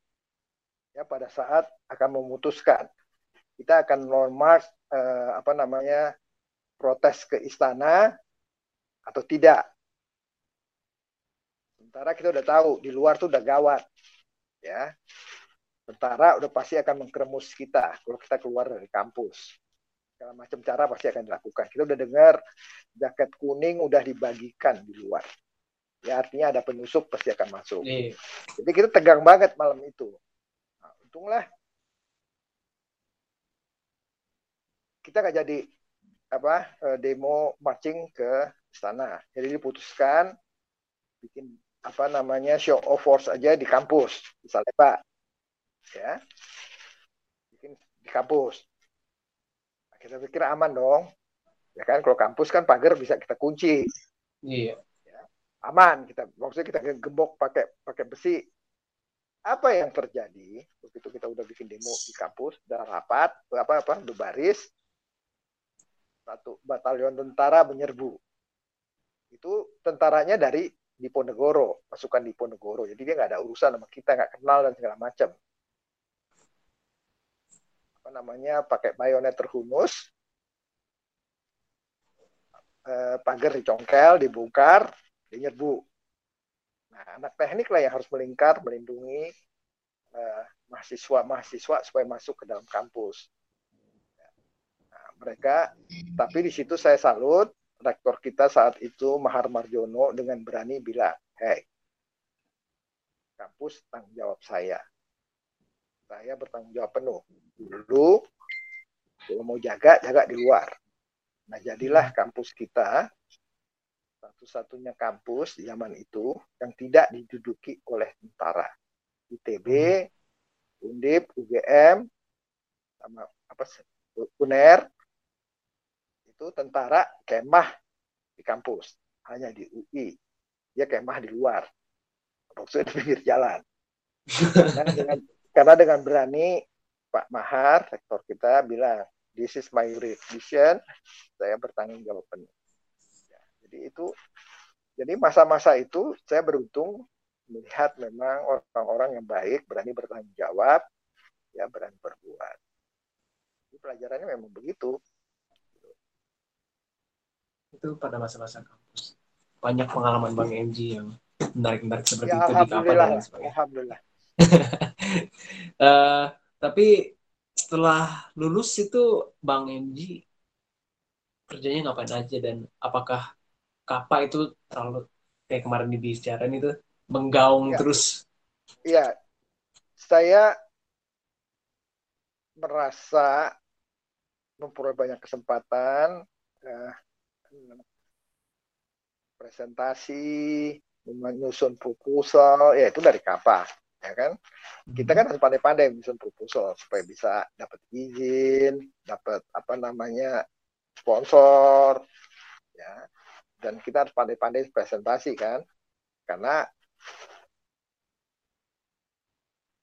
ya pada saat akan memutuskan kita akan long march eh, apa namanya protes ke istana atau tidak. Sementara kita udah tahu di luar tuh udah gawat ya. Tentara udah pasti akan mengkeremus kita kalau kita keluar dari kampus. Segala macam cara pasti akan dilakukan. Kita udah dengar jaket kuning udah dibagikan di luar. Ya artinya ada penyusup pasti akan masuk. Iya. Jadi kita tegang banget malam itu. Nah, untunglah kita nggak jadi apa eh, demo marching ke istana. Jadi diputuskan bikin apa namanya show of force aja di kampus di Salemba, ya, bikin di kampus. Nah, kita pikir aman dong, ya kan? Kalau kampus kan pagar bisa kita kunci, Iya. aman kita maksudnya kita gembok pakai pakai besi apa yang terjadi begitu kita udah bikin demo di kampus udah rapat apa apa udah baris satu batalion tentara menyerbu itu tentaranya dari Diponegoro pasukan Diponegoro jadi dia nggak ada urusan sama kita nggak kenal dan segala macam apa namanya pakai bayonet terhunus eh, pagar dicongkel dibongkar dia nyerbu. Nah, anak teknik lah yang harus melingkar, melindungi eh, mahasiswa-mahasiswa supaya masuk ke dalam kampus. Nah, mereka, tapi di situ saya salut, rektor kita saat itu Mahar Marjono dengan berani bilang, hey, kampus tanggung jawab saya. Saya bertanggung jawab penuh. Dulu, kalau mau jaga, jaga di luar. Nah, jadilah kampus kita satu-satunya kampus di zaman itu yang tidak diduduki oleh tentara. ITB, Undip, UGM, sama apa UNER itu tentara kemah di kampus, hanya di UI. Dia kemah di luar. Maksudnya di pinggir jalan. Karena dengan, karena dengan berani Pak Mahar, rektor kita bilang, this is my jurisdiction, saya bertanggung jawab penuh. Jadi itu jadi masa-masa itu saya beruntung melihat memang orang-orang yang baik berani bertanggung jawab ya berani berbuat. Jadi pelajarannya memang begitu. Itu pada masa-masa kampus. Banyak pengalaman Bang MG yang menarik-menarik seperti Ya, itu di kapal alhamdulillah. dan sebagainya. Alhamdulillah. <laughs> Eh, tapi setelah lulus itu Bang MG kerjanya ngapain aja dan apakah Kapa itu terlalu kayak kemarin dibicarain itu menggaung Ya. terus Iya, saya merasa memperoleh banyak kesempatan eh, presentasi, menyusun proposal, ya itu dari KAPA. ya kan? Kita kan harus pandai-pandai menyusun proposal supaya bisa dapat izin dapat apa namanya sponsor ya. Dan kita harus pandai-pandai presentasi kan? Karena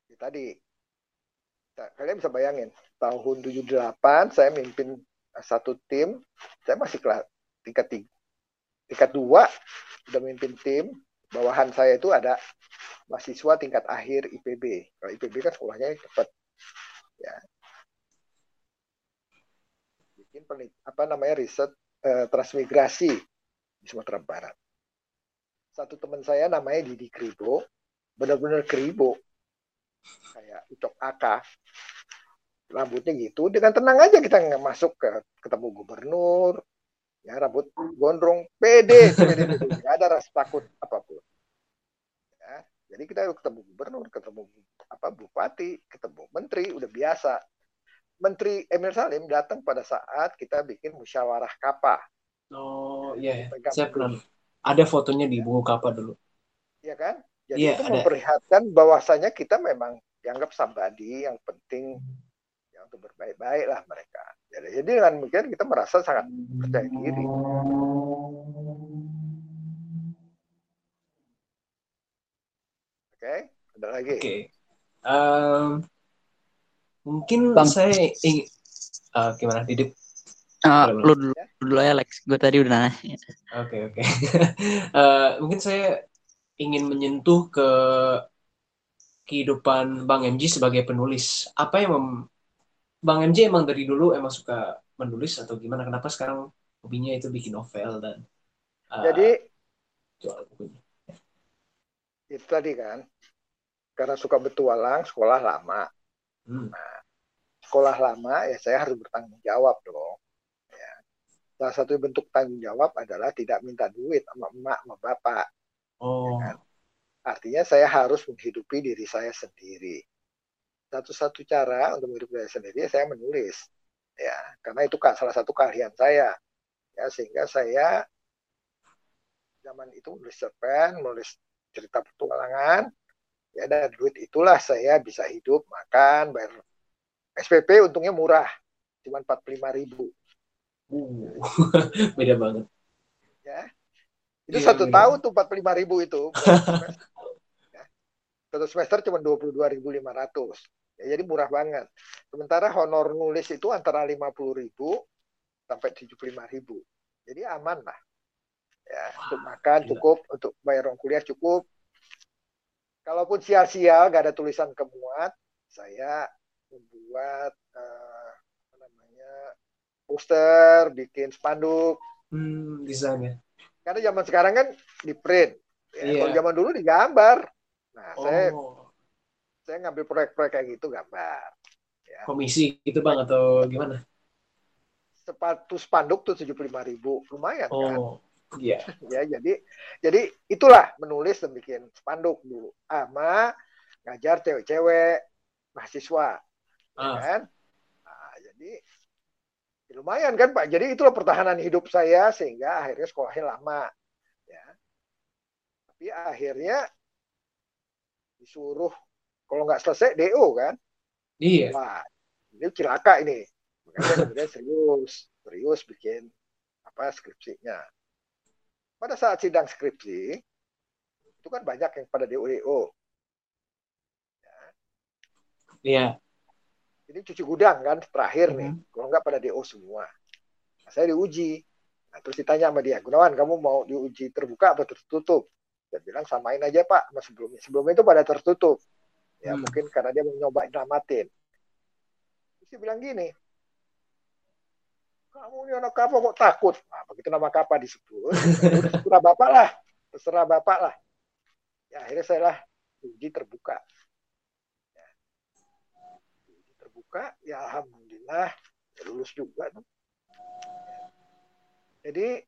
ya tadi kalian bisa bayangin tahun 78 saya mimpin satu tim saya masih kelas tingkat tiga. Tingkat dua udah mimpin tim bawahan saya itu ada mahasiswa tingkat akhir IPB kalau IPB kan sekolahnya cepat. Ya. Bikin pelit, apa namanya riset eh, transmigrasi di Sumatera Barat. Satu teman saya namanya Didi Kribo benar-benar kribo. Kayak ucok aka rambutnya gitu dengan tenang aja kita nggak masuk ke ketemu gubernur ya rambut gondrong pede pede nggak ada rasa takut apa pun. Ya jadi kita ketemu gubernur ketemu apa bupati ketemu menteri udah biasa. Menteri Emil Salim datang pada saat kita bikin musyawarah kapa oh iya yeah. saya pernah ada fotonya di buku kapa dulu. Iya kan? Jadi yeah, itu ada. memperlihatkan bahwasanya kita memang dianggap sambadi yang penting untuk berbaik-baik lah mereka. Jadi, jadi dengan mungkin kita merasa sangat percaya diri. Oke, okay? ada lagi. Oke. Okay. Um, mungkin Bang. saya ingin uh, gimana Didip? Uh, lu dulu, ya? dulu ya Alex. Gue tadi udah nanya. Oke okay, oke. Okay. <laughs> uh, mungkin saya ingin menyentuh ke kehidupan Bang MG sebagai penulis. Apa yang mem Bang MJ emang dari dulu emang suka menulis atau gimana? Kenapa sekarang hobinya itu bikin novel dan uh, jadi jual bukunya? Itu tadi kan, karena suka bertualang, sekolah lama. Hmm. Nah, sekolah lama ya saya harus bertanggung jawab dong. Ya. Salah satu bentuk tanggung jawab adalah tidak minta duit sama emak sama bapak. Ya oh. Ya kan? Artinya saya harus menghidupi diri saya sendiri satu-satu cara untuk hidup saya sendiri saya menulis. Ya karena itu kan salah satu keahlian saya. Ya sehingga saya zaman itu menulis cerpen menulis cerita petualangan. Ya dan duit itulah saya bisa hidup makan bayar SPP untungnya murah. Cuma 45 ribu. Uh, <laughs> beda banget. Ya itu iya, satu iya. tahun tuh 45 ribu itu. <laughs> Satu semester cuma 22.500 jadi murah banget. Sementara honor nulis itu antara 50 ribu sampai 75 ribu. Jadi aman lah. Ya, Wah, untuk makan gila. cukup, untuk bayar uang kuliah cukup. Kalaupun sial-sial gak ada tulisan kemuat, saya membuat uh, apa namanya poster, bikin spanduk. Hmm, desainnya. Karena zaman sekarang kan di print. Ya, yeah. Kalau zaman dulu digambar. Nah, oh. saya saya ngambil proyek-proyek kayak gitu gambar. Ya. Komisi gitu bang atau gimana? Sepatu spanduk tuh tujuh puluh lima ribu, lumayan oh, kan? Iya. <laughs> ya jadi jadi itulah menulis dan bikin spanduk dulu. Ama ngajar cewek-cewek mahasiswa, ya ah. kan? Nah, jadi ya lumayan kan Pak. Jadi itulah pertahanan hidup saya sehingga akhirnya sekolahnya lama. Ya. Tapi akhirnya disuruh kalau nggak selesai DO kan? Iya. Wah ini cilaka ini. Makanya kemudian serius serius bikin apa skripsinya. Pada saat sidang skripsi itu kan banyak yang pada DO DO ya. iya. Ini cuci gudang kan terakhir nih. Mm-hmm. kalau nggak pada DO semua. Nah, saya diuji. Nah, terus ditanya sama dia Gunawan kamu mau diuji terbuka atau tertutup? Dia bilang samain aja pak. Sama sebelumnya sebelumnya itu pada tertutup ya hmm. mungkin karena dia mau nyoba terus dia bilang gini kamu ini anak apa kok takut? Nah, begitu nama kapal disebut terserah bapak lah terserah bapak lah. Ya akhirnya saya lah uji terbuka. Ya. uji terbuka ya alhamdulillah ya lulus juga tuh. Jadi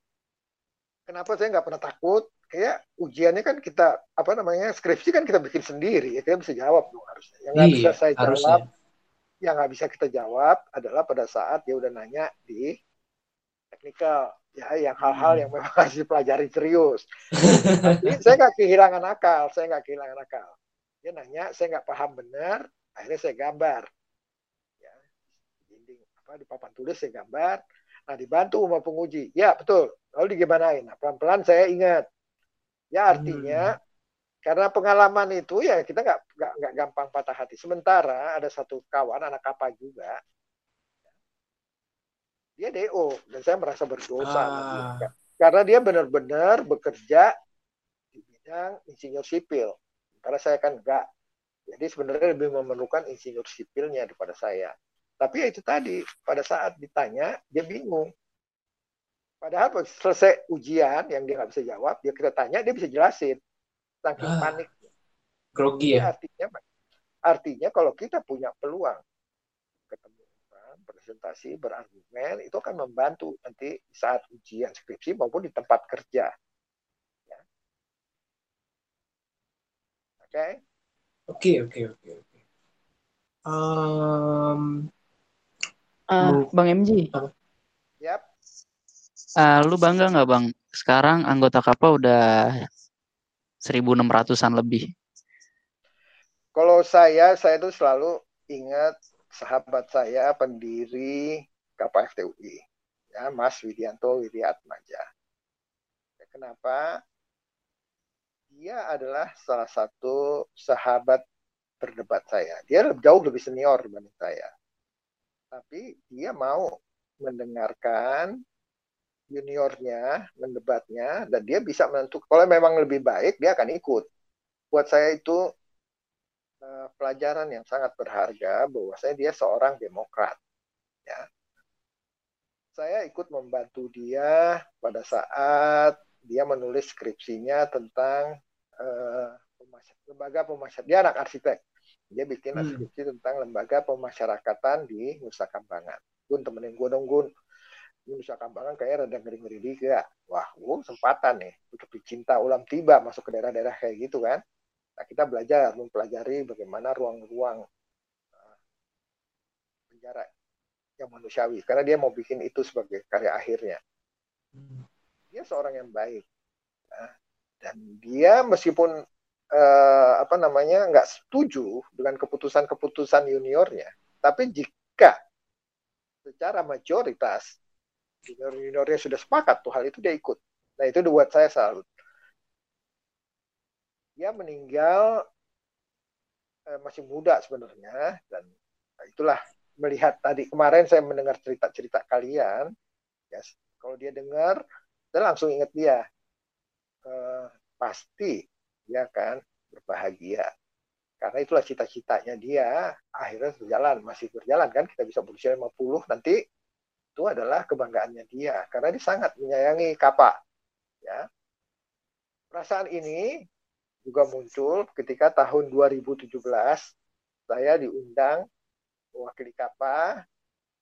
kenapa saya nggak pernah takut kayak ujiannya kan kita apa namanya skripsi kan kita bikin sendiri ya kita bisa jawab dong harusnya. Yang nggak iya, bisa saya harusnya. jawab yang nggak bisa kita jawab adalah pada saat dia udah nanya di teknikal ya yang hal-hal yang memang <laughs> harus dipelajari serius. <laughs> Jadi, saya nggak kehilangan akal saya nggak kehilangan akal. Dia nanya saya nggak paham benar akhirnya saya gambar. Ya dinding apa di papan tulis saya gambar. Nah dibantu sama penguji. Ya betul. Lalu digimanain? Nah pelan pelan saya ingat ya artinya hmm. karena pengalaman itu ya kita nggak nggak gampang patah hati sementara ada satu kawan anak kapal juga dia DO dan saya merasa berdosa ah. karena dia benar-benar bekerja di bidang insinyur sipil karena saya kan enggak. Jadi sebenarnya lebih memerlukan insinyur sipilnya daripada saya. Tapi ya itu tadi, pada saat ditanya, dia bingung. Padahal selesai ujian yang dia nggak bisa jawab, dia kita tanya, dia bisa jelasin. Saking ah, panik. Grogi ya? Artinya, artinya kalau kita punya peluang ketemu orang, presentasi, berargumen, itu akan membantu nanti saat ujian skripsi maupun di tempat kerja. Oke, oke, oke, oke. Bang MJ. Apa? Uh, lu bangga nggak bang? Sekarang anggota kapal udah 1.600an lebih. Kalau saya, saya itu selalu ingat sahabat saya pendiri kapal FTUI, ya Mas Widianto Widiatmaja. Ya, kenapa? dia adalah salah satu sahabat berdebat saya. Dia jauh lebih senior dibanding saya. Tapi dia mau mendengarkan juniornya mendebatnya dan dia bisa menentukan kalau memang lebih baik dia akan ikut. Buat saya itu uh, pelajaran yang sangat berharga bahwa saya dia seorang demokrat. Ya. Saya ikut membantu dia pada saat dia menulis skripsinya tentang uh, lembaga pemasyarakatan. Dia anak arsitek. Dia bikin hmm. skripsi tentang lembaga pemasyarakatan di Nusa Kambangan. Gun temenin gue dong Gun. Di Nusa Kambangan kayak rada ngeri-ngeri juga. Wah, gue kesempatan nih. Untuk cinta ulam tiba masuk ke daerah-daerah kayak gitu kan. Nah, kita belajar, mempelajari bagaimana ruang-ruang uh, penjara yang manusiawi. Karena dia mau bikin itu sebagai karya akhirnya. Hmm dia seorang yang baik nah, dan dia meskipun uh, apa namanya nggak setuju dengan keputusan-keputusan juniornya tapi jika secara mayoritas junior-juniornya sudah sepakat tuh hal itu dia ikut. Nah itu buat saya salut. Dia meninggal uh, masih muda sebenarnya dan itulah melihat tadi kemarin saya mendengar cerita-cerita kalian ya kalau dia dengar saya langsung ingat dia. Uh, pasti dia akan berbahagia. Karena itulah cita-citanya dia akhirnya berjalan masih berjalan kan kita bisa berusia 50 nanti itu adalah kebanggaannya dia karena dia sangat menyayangi kapak ya perasaan ini juga muncul ketika tahun 2017 saya diundang mewakili kapal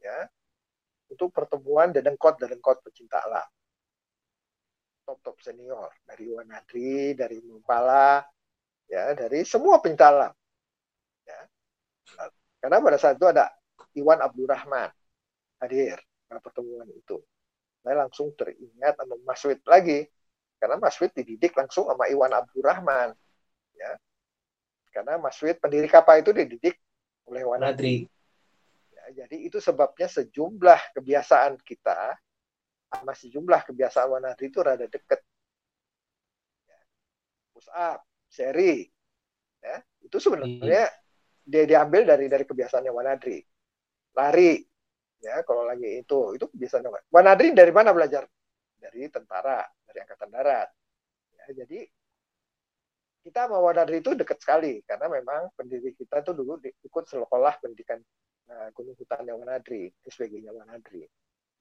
ya untuk pertemuan dedengkot dedengkot pecinta alam top-top senior dari Wanadri, dari Mumpala, ya dari semua pintalam. Ya. Karena pada saat itu ada Iwan Abdurrahman hadir pertemuan itu. Saya langsung teringat sama Mas Wid lagi. Karena Mas Wid dididik langsung sama Iwan Abdurrahman. Ya. Karena Mas Wid pendiri kapal itu dididik oleh Wanadri. Ya, jadi itu sebabnya sejumlah kebiasaan kita masih jumlah kebiasaan Wanadri itu rada deket. Ya. Push up, seri, ya itu sebenarnya hmm. dia diambil dari dari kebiasaannya Wanadri. Lari, ya kalau lagi itu itu kebiasaan Wanadri dari mana belajar? Dari tentara, dari angkatan darat. Ya, jadi kita sama Wanadri itu dekat sekali karena memang pendiri kita itu dulu ikut sekolah pendidikan uh, Gunung Hutan yang Wanadri, SPG-nya Wanadri.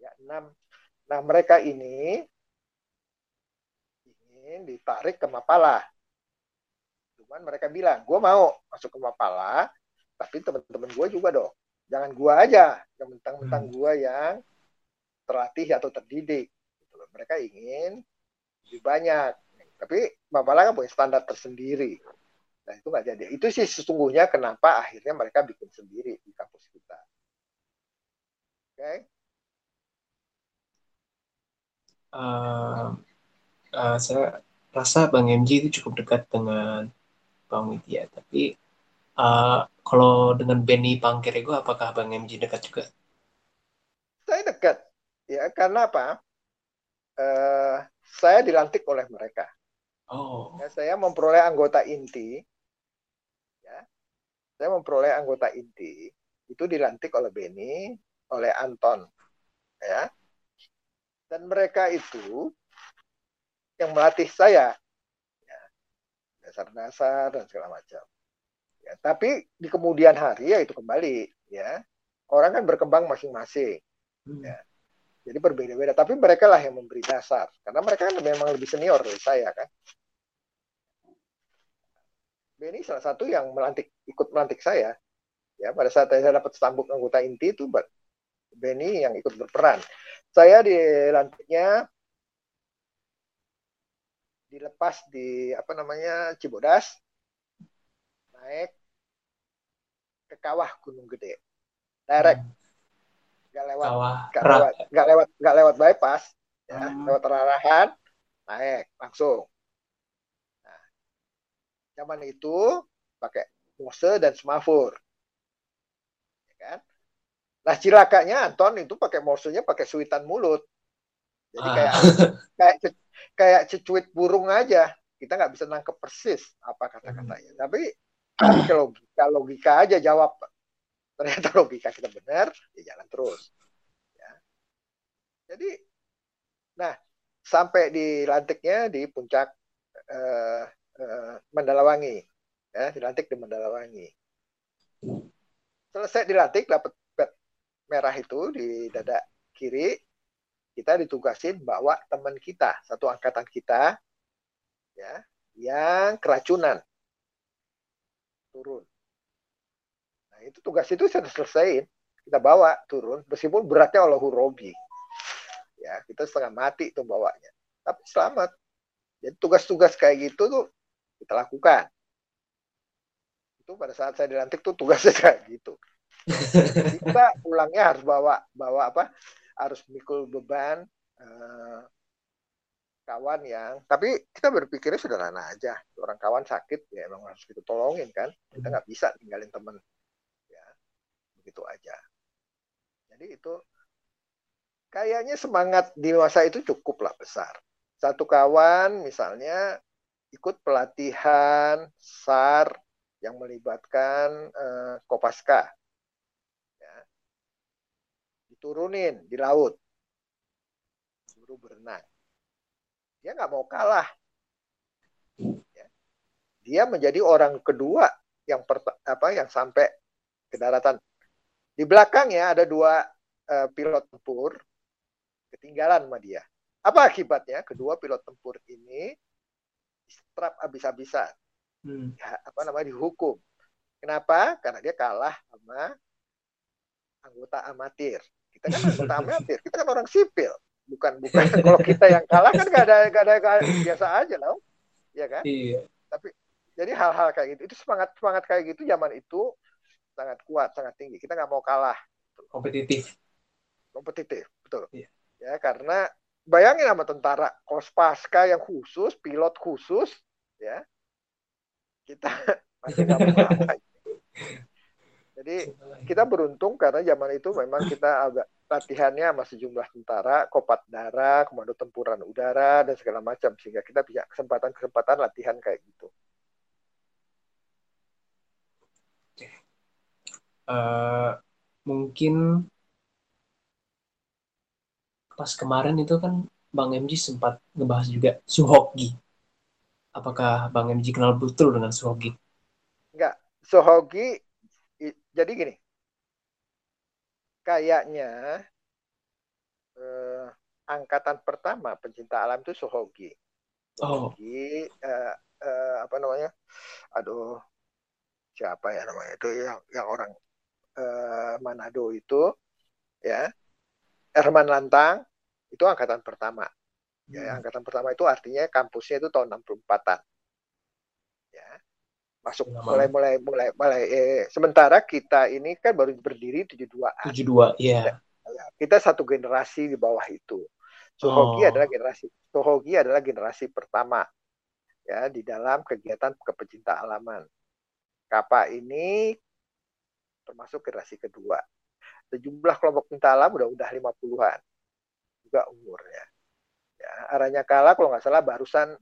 Ya, enam Nah, mereka ini ingin ditarik ke Mapala. Cuman mereka bilang, gue mau masuk ke Mapala, tapi teman-teman gue juga dong. Jangan gue aja, yang mentang-mentang hmm. gue yang terlatih atau terdidik. Gitu mereka ingin lebih banyak. Tapi Mapala kan punya standar tersendiri. Nah, itu nggak jadi. Itu sih sesungguhnya kenapa akhirnya mereka bikin sendiri di kampus kita. Oke. Okay? uh, uh, saya rasa Bang MJ itu cukup dekat dengan Bang Widya. Tapi uh, kalau dengan Benny Pangkerego, apakah Bang MJ dekat juga? Saya dekat, ya karena apa? Uh, saya dilantik oleh mereka. Oh. Ya, saya memperoleh anggota inti. Ya, saya memperoleh anggota inti itu dilantik oleh Benny, oleh Anton, ya. Dan mereka itu yang melatih saya, ya, dasar-dasar dan segala macam. Ya, tapi di kemudian hari ya itu kembali, ya orang kan berkembang masing-masing. Hmm. Ya. Jadi berbeda-beda. Tapi mereka lah yang memberi dasar. Karena mereka kan memang lebih senior dari saya kan. Benny salah satu yang melantik ikut melantik saya. Ya, pada saat saya dapat stambuk anggota inti itu Benny yang ikut berperan. Saya dilantiknya dilepas di apa namanya Cibodas naik ke kawah Gunung Gede. Direct. Hmm. Nggak lewat nggak lewat nggak lewat nggak lewat bypass ya. Hmm. lewat arahan naik langsung. Nah, zaman itu pakai Mose dan semafur ya kan? Nah cilakanya Anton itu pakai Morsenya pakai suitan mulut. Jadi ah. kayak <laughs> kayak kayak cecuit burung aja. Kita nggak bisa nangkep persis apa kata-katanya. Hmm. tapi kalau logika logika aja jawab ternyata <laughs> logika kita benar ya jalan terus. Ya. jadi nah sampai dilantiknya di puncak uh, uh, Mandalawangi. Ya dilantik di Mandalawangi. Selesai dilantik dapat merah itu di dada kiri kita ditugasin bawa teman kita satu angkatan kita ya yang keracunan turun. Itu tugas itu sudah selesai kita bawa turun meskipun beratnya Allah Robi ya kita setengah mati tuh bawanya. Tapi selamat. Jadi tugas-tugas kayak gitu tuh kita lakukan. Itu pada saat saya dilantik tuh tugasnya <laughs> kayak gitu. Jadi kita <laughs> ulangnya harus bawa bawa apa? Harus mikul beban eh, kawan yang tapi kita berpikirnya sederhana aja orang kawan sakit ya emang harus kita tolongin kan kita nggak bisa tinggalin teman begitu aja. Jadi itu kayaknya semangat di masa itu cukuplah besar. Satu kawan misalnya ikut pelatihan SAR yang melibatkan eh, Kopaska. Ya. Diturunin di laut. Suruh berenang. Dia nggak mau kalah. Ya. Dia menjadi orang kedua yang apa yang sampai ke daratan di belakangnya ada dua uh, pilot tempur ketinggalan sama dia. Apa akibatnya? Kedua pilot tempur ini strap habis-habisan. Hmm. Ya, apa namanya dihukum. Kenapa? Karena dia kalah sama anggota amatir. Kita kan anggota <laughs> amatir, kita kan orang sipil, bukan bukan <laughs> kalau kita yang kalah kan gak ada gak ada, gak ada biasa aja loh, ya kan? Iya. Tapi jadi hal-hal kayak gitu, itu semangat semangat kayak gitu zaman itu sangat kuat, sangat tinggi. Kita nggak mau kalah. Kompetitif. Kompetitif, betul. Iya. Ya, karena bayangin sama tentara Kospaska yang khusus, pilot khusus, ya. Kita <laughs> masih nggak mau <laughs> Jadi kita beruntung karena zaman itu memang kita agak latihannya sama sejumlah tentara, kopat darat, komando tempuran udara dan segala macam sehingga kita punya kesempatan-kesempatan latihan kayak gitu. uh, mungkin pas kemarin itu kan Bang MJ sempat ngebahas juga Suhogi. Apakah Bang MJ kenal betul dengan Suhogi? Enggak, Suhogi jadi gini. Kayaknya eh, angkatan pertama pencinta alam itu Suhogi. Suhogi oh. eh, eh, apa namanya? Aduh, siapa ya namanya itu yang yang orang eh, Manado itu ya Herman Lantang itu angkatan pertama. Ya, hmm. angkatan pertama itu artinya kampusnya itu tahun 64-an. Ya. Masuk mulai mulai mulai mulai eh, sementara kita ini kan baru berdiri 72-an. 72, iya. Yeah. Kita satu generasi di bawah itu. Sohogi oh. adalah generasi Sohogi adalah generasi pertama. ya di dalam kegiatan kepecinta alaman. Kapa ini termasuk generasi kedua. Sejumlah kelompok pecinta alam udah udah 50-an juga umurnya. Ya, arahnya kalah kalau nggak salah barusan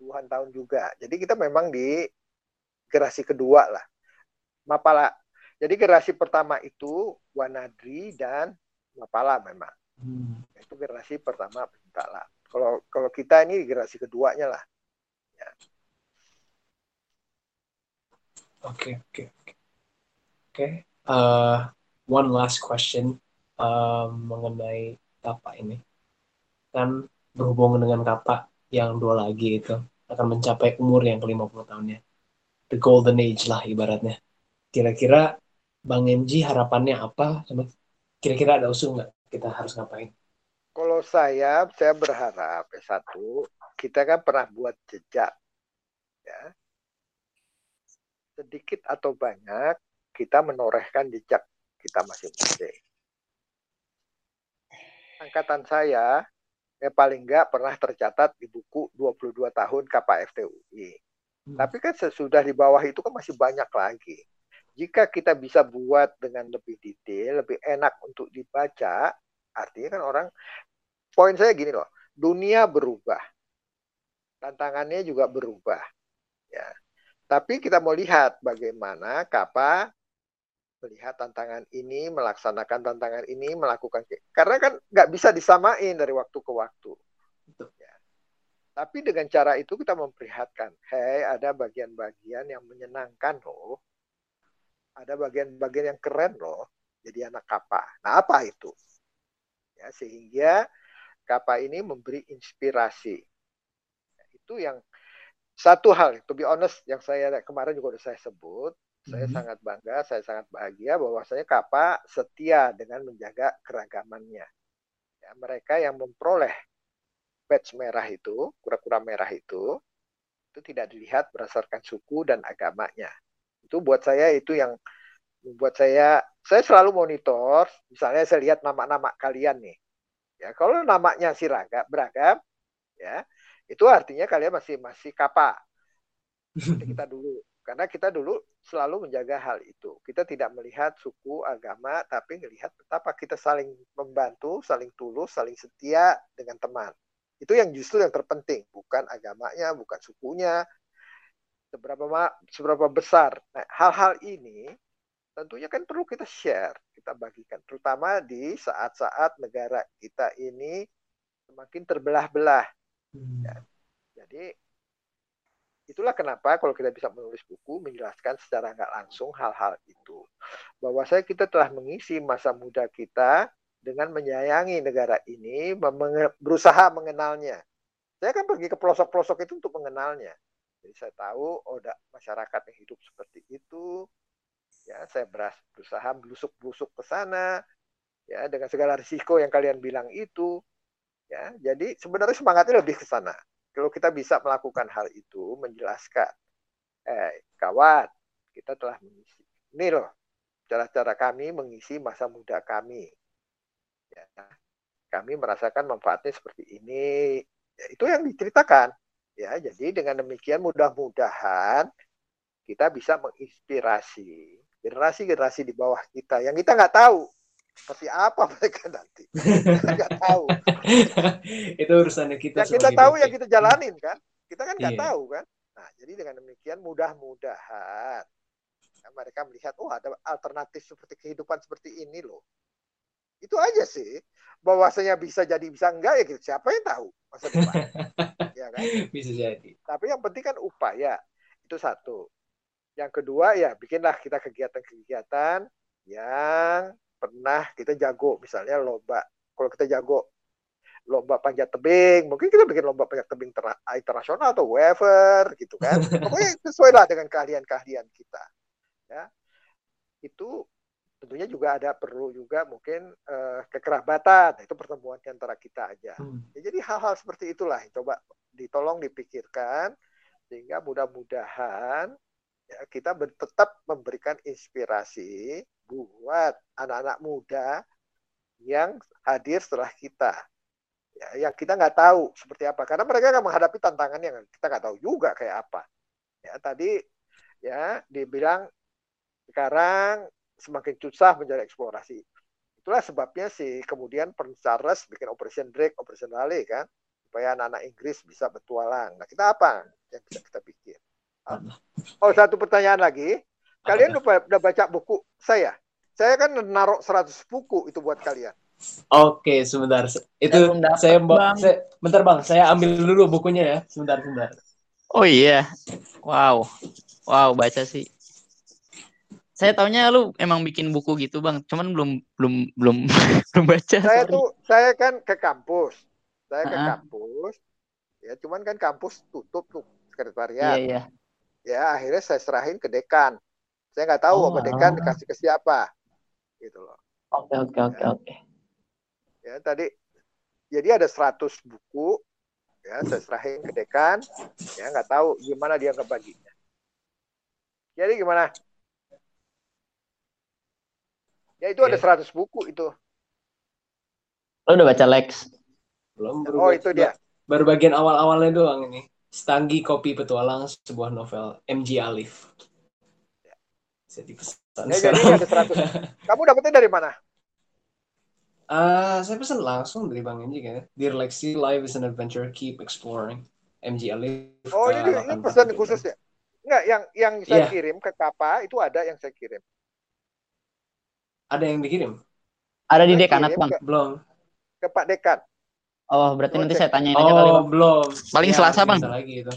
20-an tahun juga. Jadi kita memang di generasi kedua lah. Mapala. Jadi generasi pertama itu Wanadri dan Mapala memang. Hmm. Itu generasi pertama pecinta alam. Kalau kalau kita ini generasi keduanya lah. Ya. Oke oke oke. Oke. Uh, one last question um, mengenai kapak ini. Kan berhubungan dengan kapak yang dua lagi itu akan mencapai umur yang ke-50 tahunnya. The golden age lah ibaratnya. Kira-kira Bang MG harapannya apa? Kira-kira ada usul nggak kita harus ngapain? Kalau saya, saya berharap satu, kita kan pernah buat jejak, ya. Sedikit atau banyak kita menorehkan jejak kita masing-masing. Angkatan saya, ya paling nggak pernah tercatat di buku 22 tahun KPFTUI. Hmm. Tapi kan sesudah di bawah itu kan masih banyak lagi. Jika kita bisa buat dengan lebih detail, lebih enak untuk dibaca, Artinya kan orang poin saya gini loh, dunia berubah. Tantangannya juga berubah. Ya. Tapi kita mau lihat bagaimana Kapa melihat tantangan ini, melaksanakan tantangan ini, melakukan karena kan nggak bisa disamain dari waktu ke waktu. Ya. Tapi dengan cara itu kita memperlihatkan, hei ada bagian-bagian yang menyenangkan loh, ada bagian-bagian yang keren loh, jadi anak kapa. Nah apa itu? ya sehingga kapal ini memberi inspirasi itu yang satu hal to be honest yang saya kemarin juga sudah saya sebut saya sangat bangga saya sangat bahagia bahwasanya kapal setia dengan menjaga keragamannya. Ya, mereka yang memperoleh badge merah itu kura-kura merah itu itu tidak dilihat berdasarkan suku dan agamanya. Itu buat saya itu yang membuat saya saya selalu monitor misalnya saya lihat nama-nama kalian nih. Ya kalau namanya si raga beragam ya itu artinya kalian masih masih kapa kita <laughs> dulu karena kita dulu selalu menjaga hal itu kita tidak melihat suku agama tapi melihat betapa kita saling membantu saling tulus saling setia dengan teman itu yang justru yang terpenting bukan agamanya bukan sukunya seberapa seberapa besar nah, hal-hal ini tentunya kan perlu kita share, kita bagikan, terutama di saat-saat negara kita ini semakin terbelah-belah. Hmm. Ya. Jadi itulah kenapa kalau kita bisa menulis buku menjelaskan secara nggak langsung hal-hal itu, bahwa saya kita telah mengisi masa muda kita dengan menyayangi negara ini, berusaha mengenalnya. Saya kan pergi ke pelosok-pelosok itu untuk mengenalnya. Jadi saya tahu, oh, ada masyarakat yang hidup seperti itu, ya saya berusaha blusuk-blusuk ke sana ya dengan segala risiko yang kalian bilang itu ya jadi sebenarnya semangatnya lebih ke sana kalau kita bisa melakukan hal itu menjelaskan eh kawan kita telah mengisi ini loh cara-cara kami mengisi masa muda kami. Ya kami merasakan manfaatnya seperti ini. Ya, itu yang diceritakan. Ya jadi dengan demikian mudah-mudahan kita bisa menginspirasi generasi-generasi di bawah kita yang kita nggak tahu seperti apa mereka nanti? <laughs> Nggak tahu. Itu urusannya kita yang kita tahu yang kita jalanin kan? Kita kan nggak iya. tahu kan? Nah jadi dengan demikian mudah-mudahan ya, mereka melihat oh ada alternatif seperti kehidupan seperti ini loh. Itu aja sih. Bahwasanya bisa jadi bisa enggak ya gitu. siapa yang tahu masa depan? <laughs> Ya kan? Bisa jadi. Tapi yang penting kan upaya itu satu. Yang kedua ya bikinlah kita kegiatan-kegiatan yang pernah kita jago misalnya lomba. Kalau kita jago lomba panjat tebing, mungkin kita bikin lomba panjat tebing internasional atau whatever gitu kan. <laughs> Pokoknya sesuai lah dengan keahlian-keahlian kita. Ya. Itu tentunya juga ada perlu juga mungkin uh, kekerabatan itu pertemuan antara kita aja hmm. ya, jadi hal-hal seperti itulah coba ditolong dipikirkan sehingga mudah-mudahan ya, kita tetap memberikan inspirasi buat anak-anak muda yang hadir setelah kita. Ya yang kita nggak tahu seperti apa. Karena mereka akan menghadapi tantangan yang kita nggak tahu juga kayak apa. Ya tadi ya dibilang sekarang semakin susah mencari eksplorasi. Itulah sebabnya sih kemudian Prince Charles bikin Operation Drake, Operation Raleigh kan? Supaya anak-anak Inggris bisa bertualang. Nah kita apa yang bisa kita pikir oh satu pertanyaan lagi kalian udah, udah baca buku saya saya kan naruh 100 buku itu buat kalian Oke, sebentar. Itu dapet, saya, Bang. saya bentar Bang, saya ambil dulu bukunya ya. Sebentar, sebentar. Oh iya. Wow. Wow, baca sih. Saya taunya lu emang bikin buku gitu, Bang. Cuman belum belum belum <laughs> belum baca. saya sorry. tuh saya kan ke kampus saya ke Ah. kampus ya cuman kan kampus tutup tuh Iya, sekretariat iya. ya akhirnya saya serahin ke dekan saya nggak tahu Oh, dekan dikasih ke siapa gitu loh Oke, oke, oke, oke. ya tadi jadi ada 100 buku ya saya serahin ke dekan ya nggak tahu gimana dia ngebaginya jadi gimana ya itu ada Oke. 100 buku itu Lu udah baca Lex? Belum oh itu dia Baru bagian awal-awalnya doang ini. Stanggi Kopi Petualang, sebuah novel MG Alif. Bisa dipesan ya jadi sekarang. ini ada 100 <laughs> kamu dapetnya dari mana Ah, saya pesan langsung dari Bang MG kan. Dear Lexi, life is an adventure, keep exploring. MG Alif. oh ke ini, ini 84. pesan khusus ya Enggak, yang yang saya Iya. kirim ke Kapa itu ada yang saya kirim. Ada yang dikirim? Ada di Saya dekanat, Bang. Ke, Belum. ke Pak Dekan. Oh, berarti nanti cek. saya tanyain aja kali, Oh, Bang. belum. Paling Ya, Selasa, Bang. bisa lagi itu.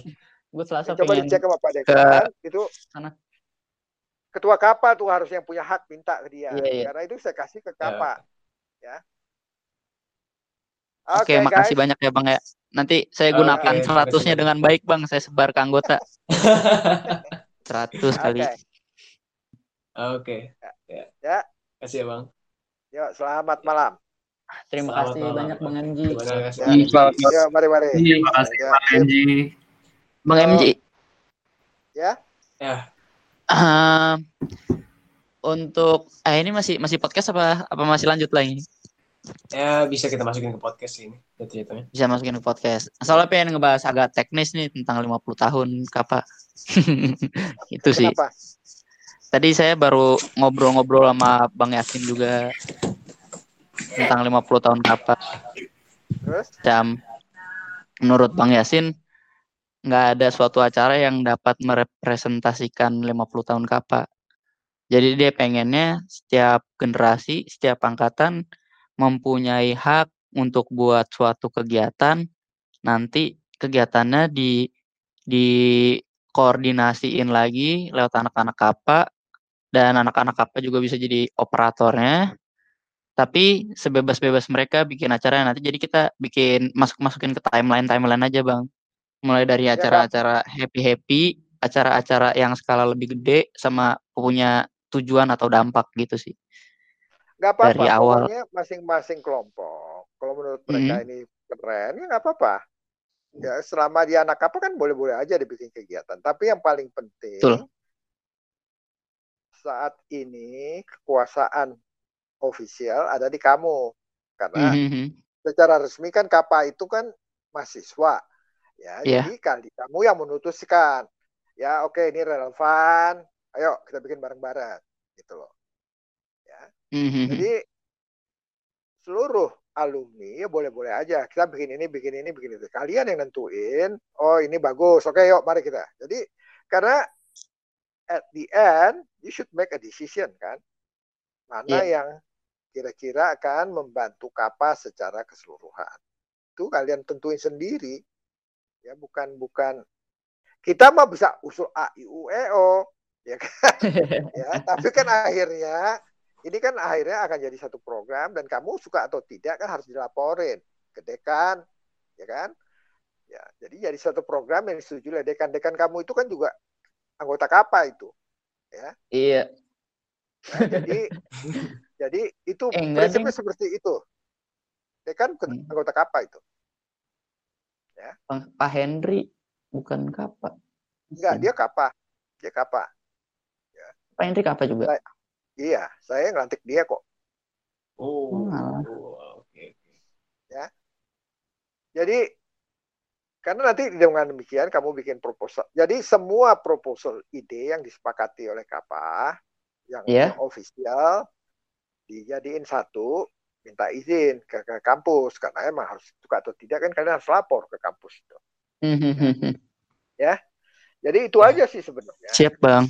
Gue Selasa Coba pengen dicek sama Pak Dekan. Itu sana. Ketua Kapa tuh harus yang punya hak minta ke dia. Iya, iya. Karena itu saya kasih ke Kapa. Ya. Oke, Oke, makasih guys. banyak ya, Bang ya. Nanti saya gunakan makasih seratusnya dengan baik, Bang. Saya sebar ke anggota. <laughs> 100 kali. Oke. Oke. Ya. Ya. Kasih ya, Bang. Yuk, selamat malam. Terima Selamat kasih malam. banyak Bang MG. Terima kasih. Ya. Bang MG. Selamat malam. Yuk, mari mari. Terima kasih Ya, Pak Anji. Bang Oh. MG. Ya. Ya. Ehm, untuk eh ini masih masih podcast apa apa masih lanjut lagi? Ya, bisa kita masukin ke podcast ini. Jatuh-jatuhnya. Bisa masukin ke podcast. Soalnya pengen ngebahas agak teknis nih tentang 50 tahun Kapa. <laughs> Itu sih. Kenapa? Tadi saya baru ngobrol-ngobrol sama Bang Yasin juga tentang 50 tahun Kapa. Terus? Jam menurut Bang Yasin nggak ada suatu acara yang dapat merepresentasikan 50 tahun Kapa. Jadi dia pengennya setiap generasi, setiap angkatan mempunyai hak untuk buat suatu kegiatan. Nanti kegiatannya di dikoordinasiin lagi lewat anak-anak Kapa dan anak-anak Kapa juga bisa jadi operatornya. Tapi sebebas-bebas mereka bikin acara nanti jadi kita bikin masuk masukin ke timeline timeline aja bang mulai dari Ya, Kak. acara-acara happy happy acara-acara yang skala lebih gede sama punya tujuan atau dampak gitu sih Gak apa-apa. Dari awal. Masing-masing kelompok. Kalau menurut mereka Mhm. ini keren, ya nggak apa-apa. Ya, selama dia anak apa kan boleh-boleh aja dibikin kegiatan. Tapi yang paling penting Betul. saat ini kekuasaan ofisial ada di kamu. Karena Mhm. secara resmi kan KAPA itu kan mahasiswa. Ya, Iya. jadi kali kamu yang memutuskan. Ya, oke ini relevan. Ayo kita bikin bareng-bareng gitu loh. Mhm. Jadi seluruh alumni ya boleh-boleh aja. Kita bikin ini, bikin ini, bikin itu. Kalian yang nentuin, oh ini bagus. Oke, yuk mari kita. Jadi karena at the end you should make a decision kan. Mana yang kira-kira akan membantu kapa secara keseluruhan. Itu kalian tentuin sendiri. Ya bukan bukan kita mah bisa usul A I U E O ya kan. <laughs> ya, tapi kan akhirnya ini kan akhirnya akan jadi satu program dan kamu suka atau tidak kan harus dilaporin ke dekan, ya kan? Ya, jadi jadi satu program yang disetujui oleh dekan-dekan kamu itu kan juga anggota KAPA itu. iya Ya, jadi <laughs> jadi itu Eh, prinsipnya seperti itu. Dekan Hmm. anggota KAPA itu. Bang- Pak Henry bukan Kapa Enggak, dia KAPA. Dia KAPA. Pak Henry Kapa juga Baik. Iya, saya ngelantik dia kok. Oh, Walah. oh, oke. oke. Jadi karena nanti dengan demikian kamu bikin proposal. Jadi semua proposal ide yang disepakati oleh KAPA yang Iya. official dijadiin satu, minta izin ke, ke kampus karena emang harus suka atau tidak kan kalian harus lapor ke kampus itu. Hmm, Jadi itu Ya. aja sih sebenarnya. Siap bang.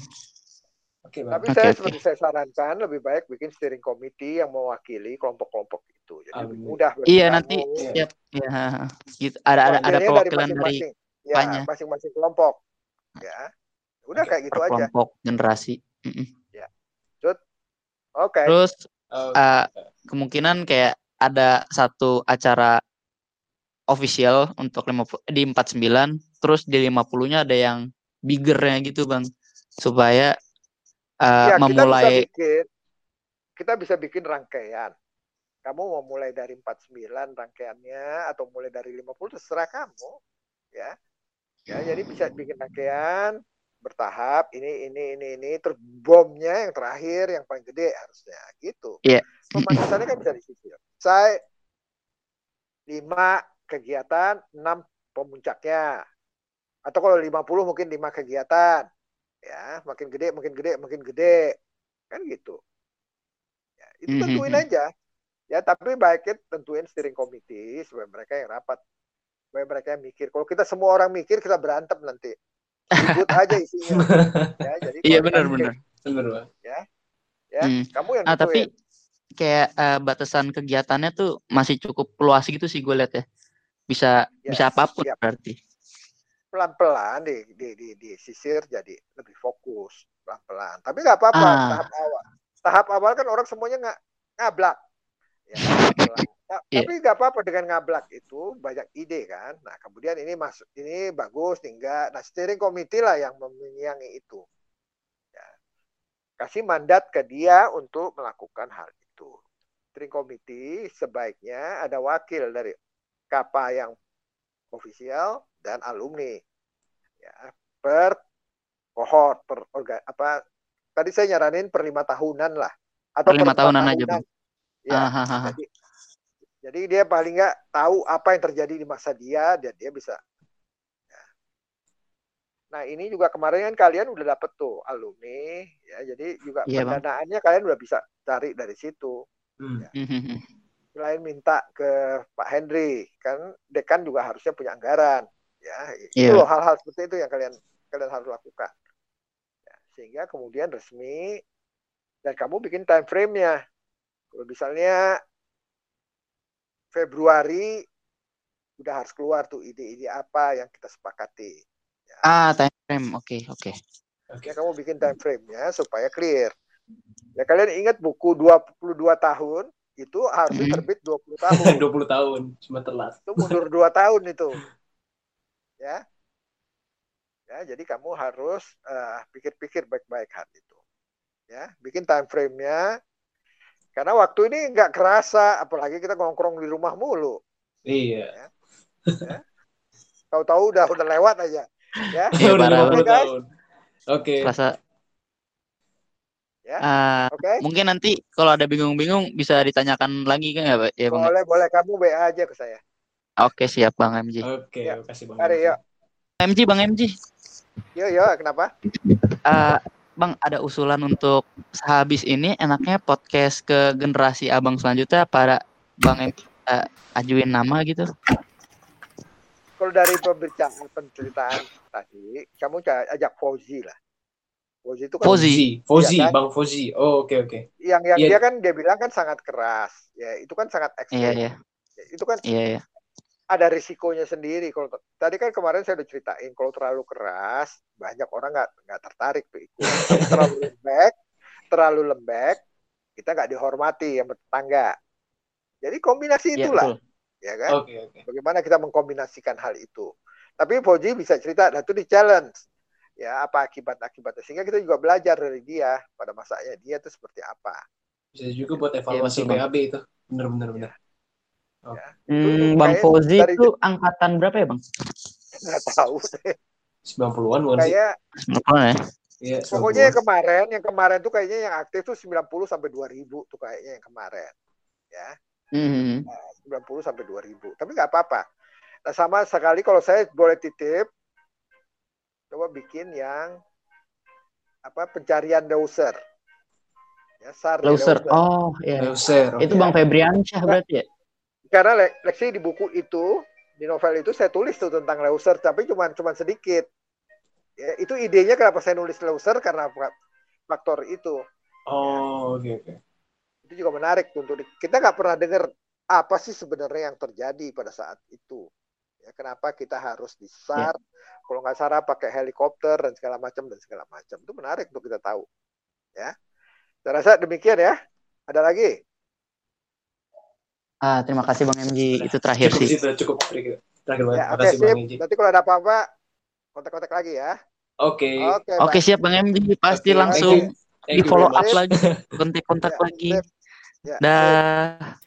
Oke, Bang. Tapi Oke, saya oke. seperti saya sarankan lebih baik bikin steering committee yang mewakili kelompok-kelompok itu. Jadi lebih Amin. mudah bagi Iya kamu. nanti siap. Ya, gitu. Ada ada ada Wanjanya dari perwakilan dari masing-masing. Ya, masing-masing kelompok. Ya. Udah Oke, kayak gitu per aja. kelompok generasi. Mm-mm. Oke. Terus Eh, kemungkinan kayak ada satu acara official untuk 50, di 49 terus di 50-nya ada yang biggernya gitu bang supaya eh, ya, kita bisa memulai bikin kita bisa bikin rangkaian. Kamu mau mulai dari 49 rangkaiannya atau mulai dari 50 terserah kamu. Ya. Ya, jadi bisa bikin rangkaian bertahap ini ini ini ini terus bomnya yang terakhir yang paling gede harusnya gitu. Iya. Pemanasannya kan bisa disisir. Saya lima kegiatan, enam pemuncaknya. Atau kalau 50 mungkin lima kegiatan. Ya, makin gede, makin gede, makin gede. Kan gitu. Ya, itu Mhm. tentuin aja. Ya, tapi baiknya tentuin steering committee supaya mereka yang rapat. Supaya mereka yang mikir. Kalau kita semua orang mikir, kita berantem nanti. Ribut aja isinya. <laughs> Ya, jadi iya benar benar bener, Bang. Ya, Hmm. kamu yang ah tapi tentuin. kayak eh, batasan kegiatannya tuh masih cukup luas gitu sih gue lihat ya bisa Ya, bisa apa pun siap. berarti pelan-pelan di, di, di, disisir jadi lebih fokus pelan-pelan. Tapi nggak apa-apa Ah. tahap awal. Tahap awal kan orang semuanya nggak ngablak. Ya, pelan. Ta- Iya. Tapi nggak apa-apa dengan ngablak itu banyak ide kan. Nah kemudian ini masuk ini bagus tinggal. Nah steering committee lah yang memenyangi itu. Ya. Kasih mandat ke dia untuk melakukan hal itu. Steering committee sebaiknya ada wakil dari KAPA yang ofisial dan alumni ya per kohort per orga, apa tadi saya nyaranin per lima tahunan lah atau Per lima empat tahunan aja, Bang. ya ah. jadi jadi dia paling nggak tahu apa yang terjadi di masa dia dan dia bisa ya. nah ini juga kemarin kan kalian udah dapet tuh alumni ya jadi juga Iya, Bang. pendanaannya kalian udah bisa cari dari situ Hmm. Mhm. selain minta ke Pak Henry kan dekan juga harusnya punya anggaran ya itu Iya. loh hal-hal seperti itu yang kalian kalian harus lakukan Ya, sehingga kemudian resmi dan kamu bikin time frame-nya kalau misalnya Februari udah harus keluar tuh ide-ide apa yang kita sepakati. Ah time frame. Oke oke. Oke. ya kamu bikin time frame-nya supaya clear. Ya kalian ingat buku 22 tahun? Itu harusnya Mhm. terbit 20 tahun. <laughs> 20 tahun cuma telat. itu mundur dua tahun itu. <laughs> Ya. Ya jadi kamu harus eh, pikir-pikir baik-baik hal itu. Ya bikin time frame-nya karena waktu ini nggak kerasa apalagi kita nongkrong di rumah mulu Iya. tahu-tahu udah udah lewat aja ya <laughs> Iya, udah parah, 50 Bang. tahun. Oke. rasa Ya. Ah, oke mungkin nanti kalau ada bingung-bingung bisa ditanyakan lagi kan ya Pak? ya bang boleh boleh kamu WA aja ke saya oke siap bang MJ Oke, Ya. makasih Bang. mari yuk MJ bang MJ yuk yuk kenapa Eh, Bang, ada usulan untuk sehabis ini enaknya podcast ke generasi abang selanjutnya para Bang M eh, ajuin nama gitu. kalau dari pembicaraan penceritaan tadi kamu ajak Fauzi lah Fauzi itu kan Fauzi. Fauzi, Fauzi, Iya kan? Bang Fauzi. Oh, oke oke. yang yang Iya. dia kan dia bilang kan sangat keras ya itu kan sangat ekstrim Iya, iya. itu kan Iya, iya. Ada risikonya sendiri kalau tadi kan kemarin saya udah ceritain kalau terlalu keras banyak orang nggak nggak tertarik tuh ikut <laughs> terlalu lembek terlalu lembek kita nggak dihormati yang bertetangga jadi kombinasi Iya, itulah betul. ya kan Oke oke. bagaimana kita mengkombinasikan hal itu tapi Fauzi bisa cerita nah itu di challenge ya apa akibat akibatnya sehingga kita juga belajar dari dia pada masanya dia itu seperti apa Bisa juga buat evaluasi betul, Bang. BAB itu. Bener bener. Hmm, Itu Bang Fauzi dari- itu angkatan berapa ya, Bang? nggak tahu 90-an bukan sih? kayak Berapa ya? Iya, Pokoknya 90-an. yang kemarin, yang kemarin tuh kayaknya yang aktif tuh 90 sampai 2000 tuh kayaknya yang kemarin. Ya, Hmm. 90 sampai 2000. Tapi nggak apa-apa. Nah, sama sekali kalau saya boleh titip, coba bikin yang apa pencarian Leuser. Ya, Sar. Oh, iya. Leuser. Itu oke. Bang Febriansyah berarti ya? Karena le- leksi di buku itu, di novel itu saya tulis tuh tentang Leuser, tapi cuma cuma sedikit. Ya, itu idenya kenapa saya nulis Leuser karena fa- faktor itu. Oh, oke oke. Itu juga menarik tuh untuk di- kita nggak pernah dengar apa sih sebenarnya yang terjadi pada saat itu. Ya, kenapa kita harus di SAR? Kalau nggak salah pakai helikopter dan segala macam dan segala macam. Itu menarik untuk kita tahu. Ya. Saya rasa demikian ya. Ada lagi? Ah, terima kasih Bang MJ. Itu terakhir Cukup sih. situ, cukup terakhir. Terakhir banget. Ya, Terima oke kasih Bang sip. Inji. Nanti kalau ada apa-apa kontak-kontak lagi ya. Oke. Oke. Oke, baik. siap Bang MJ. Pasti Oke, langsung thank you. Thank di follow up lagi, kontak-kontak Ya, lagi. Ya. Dah.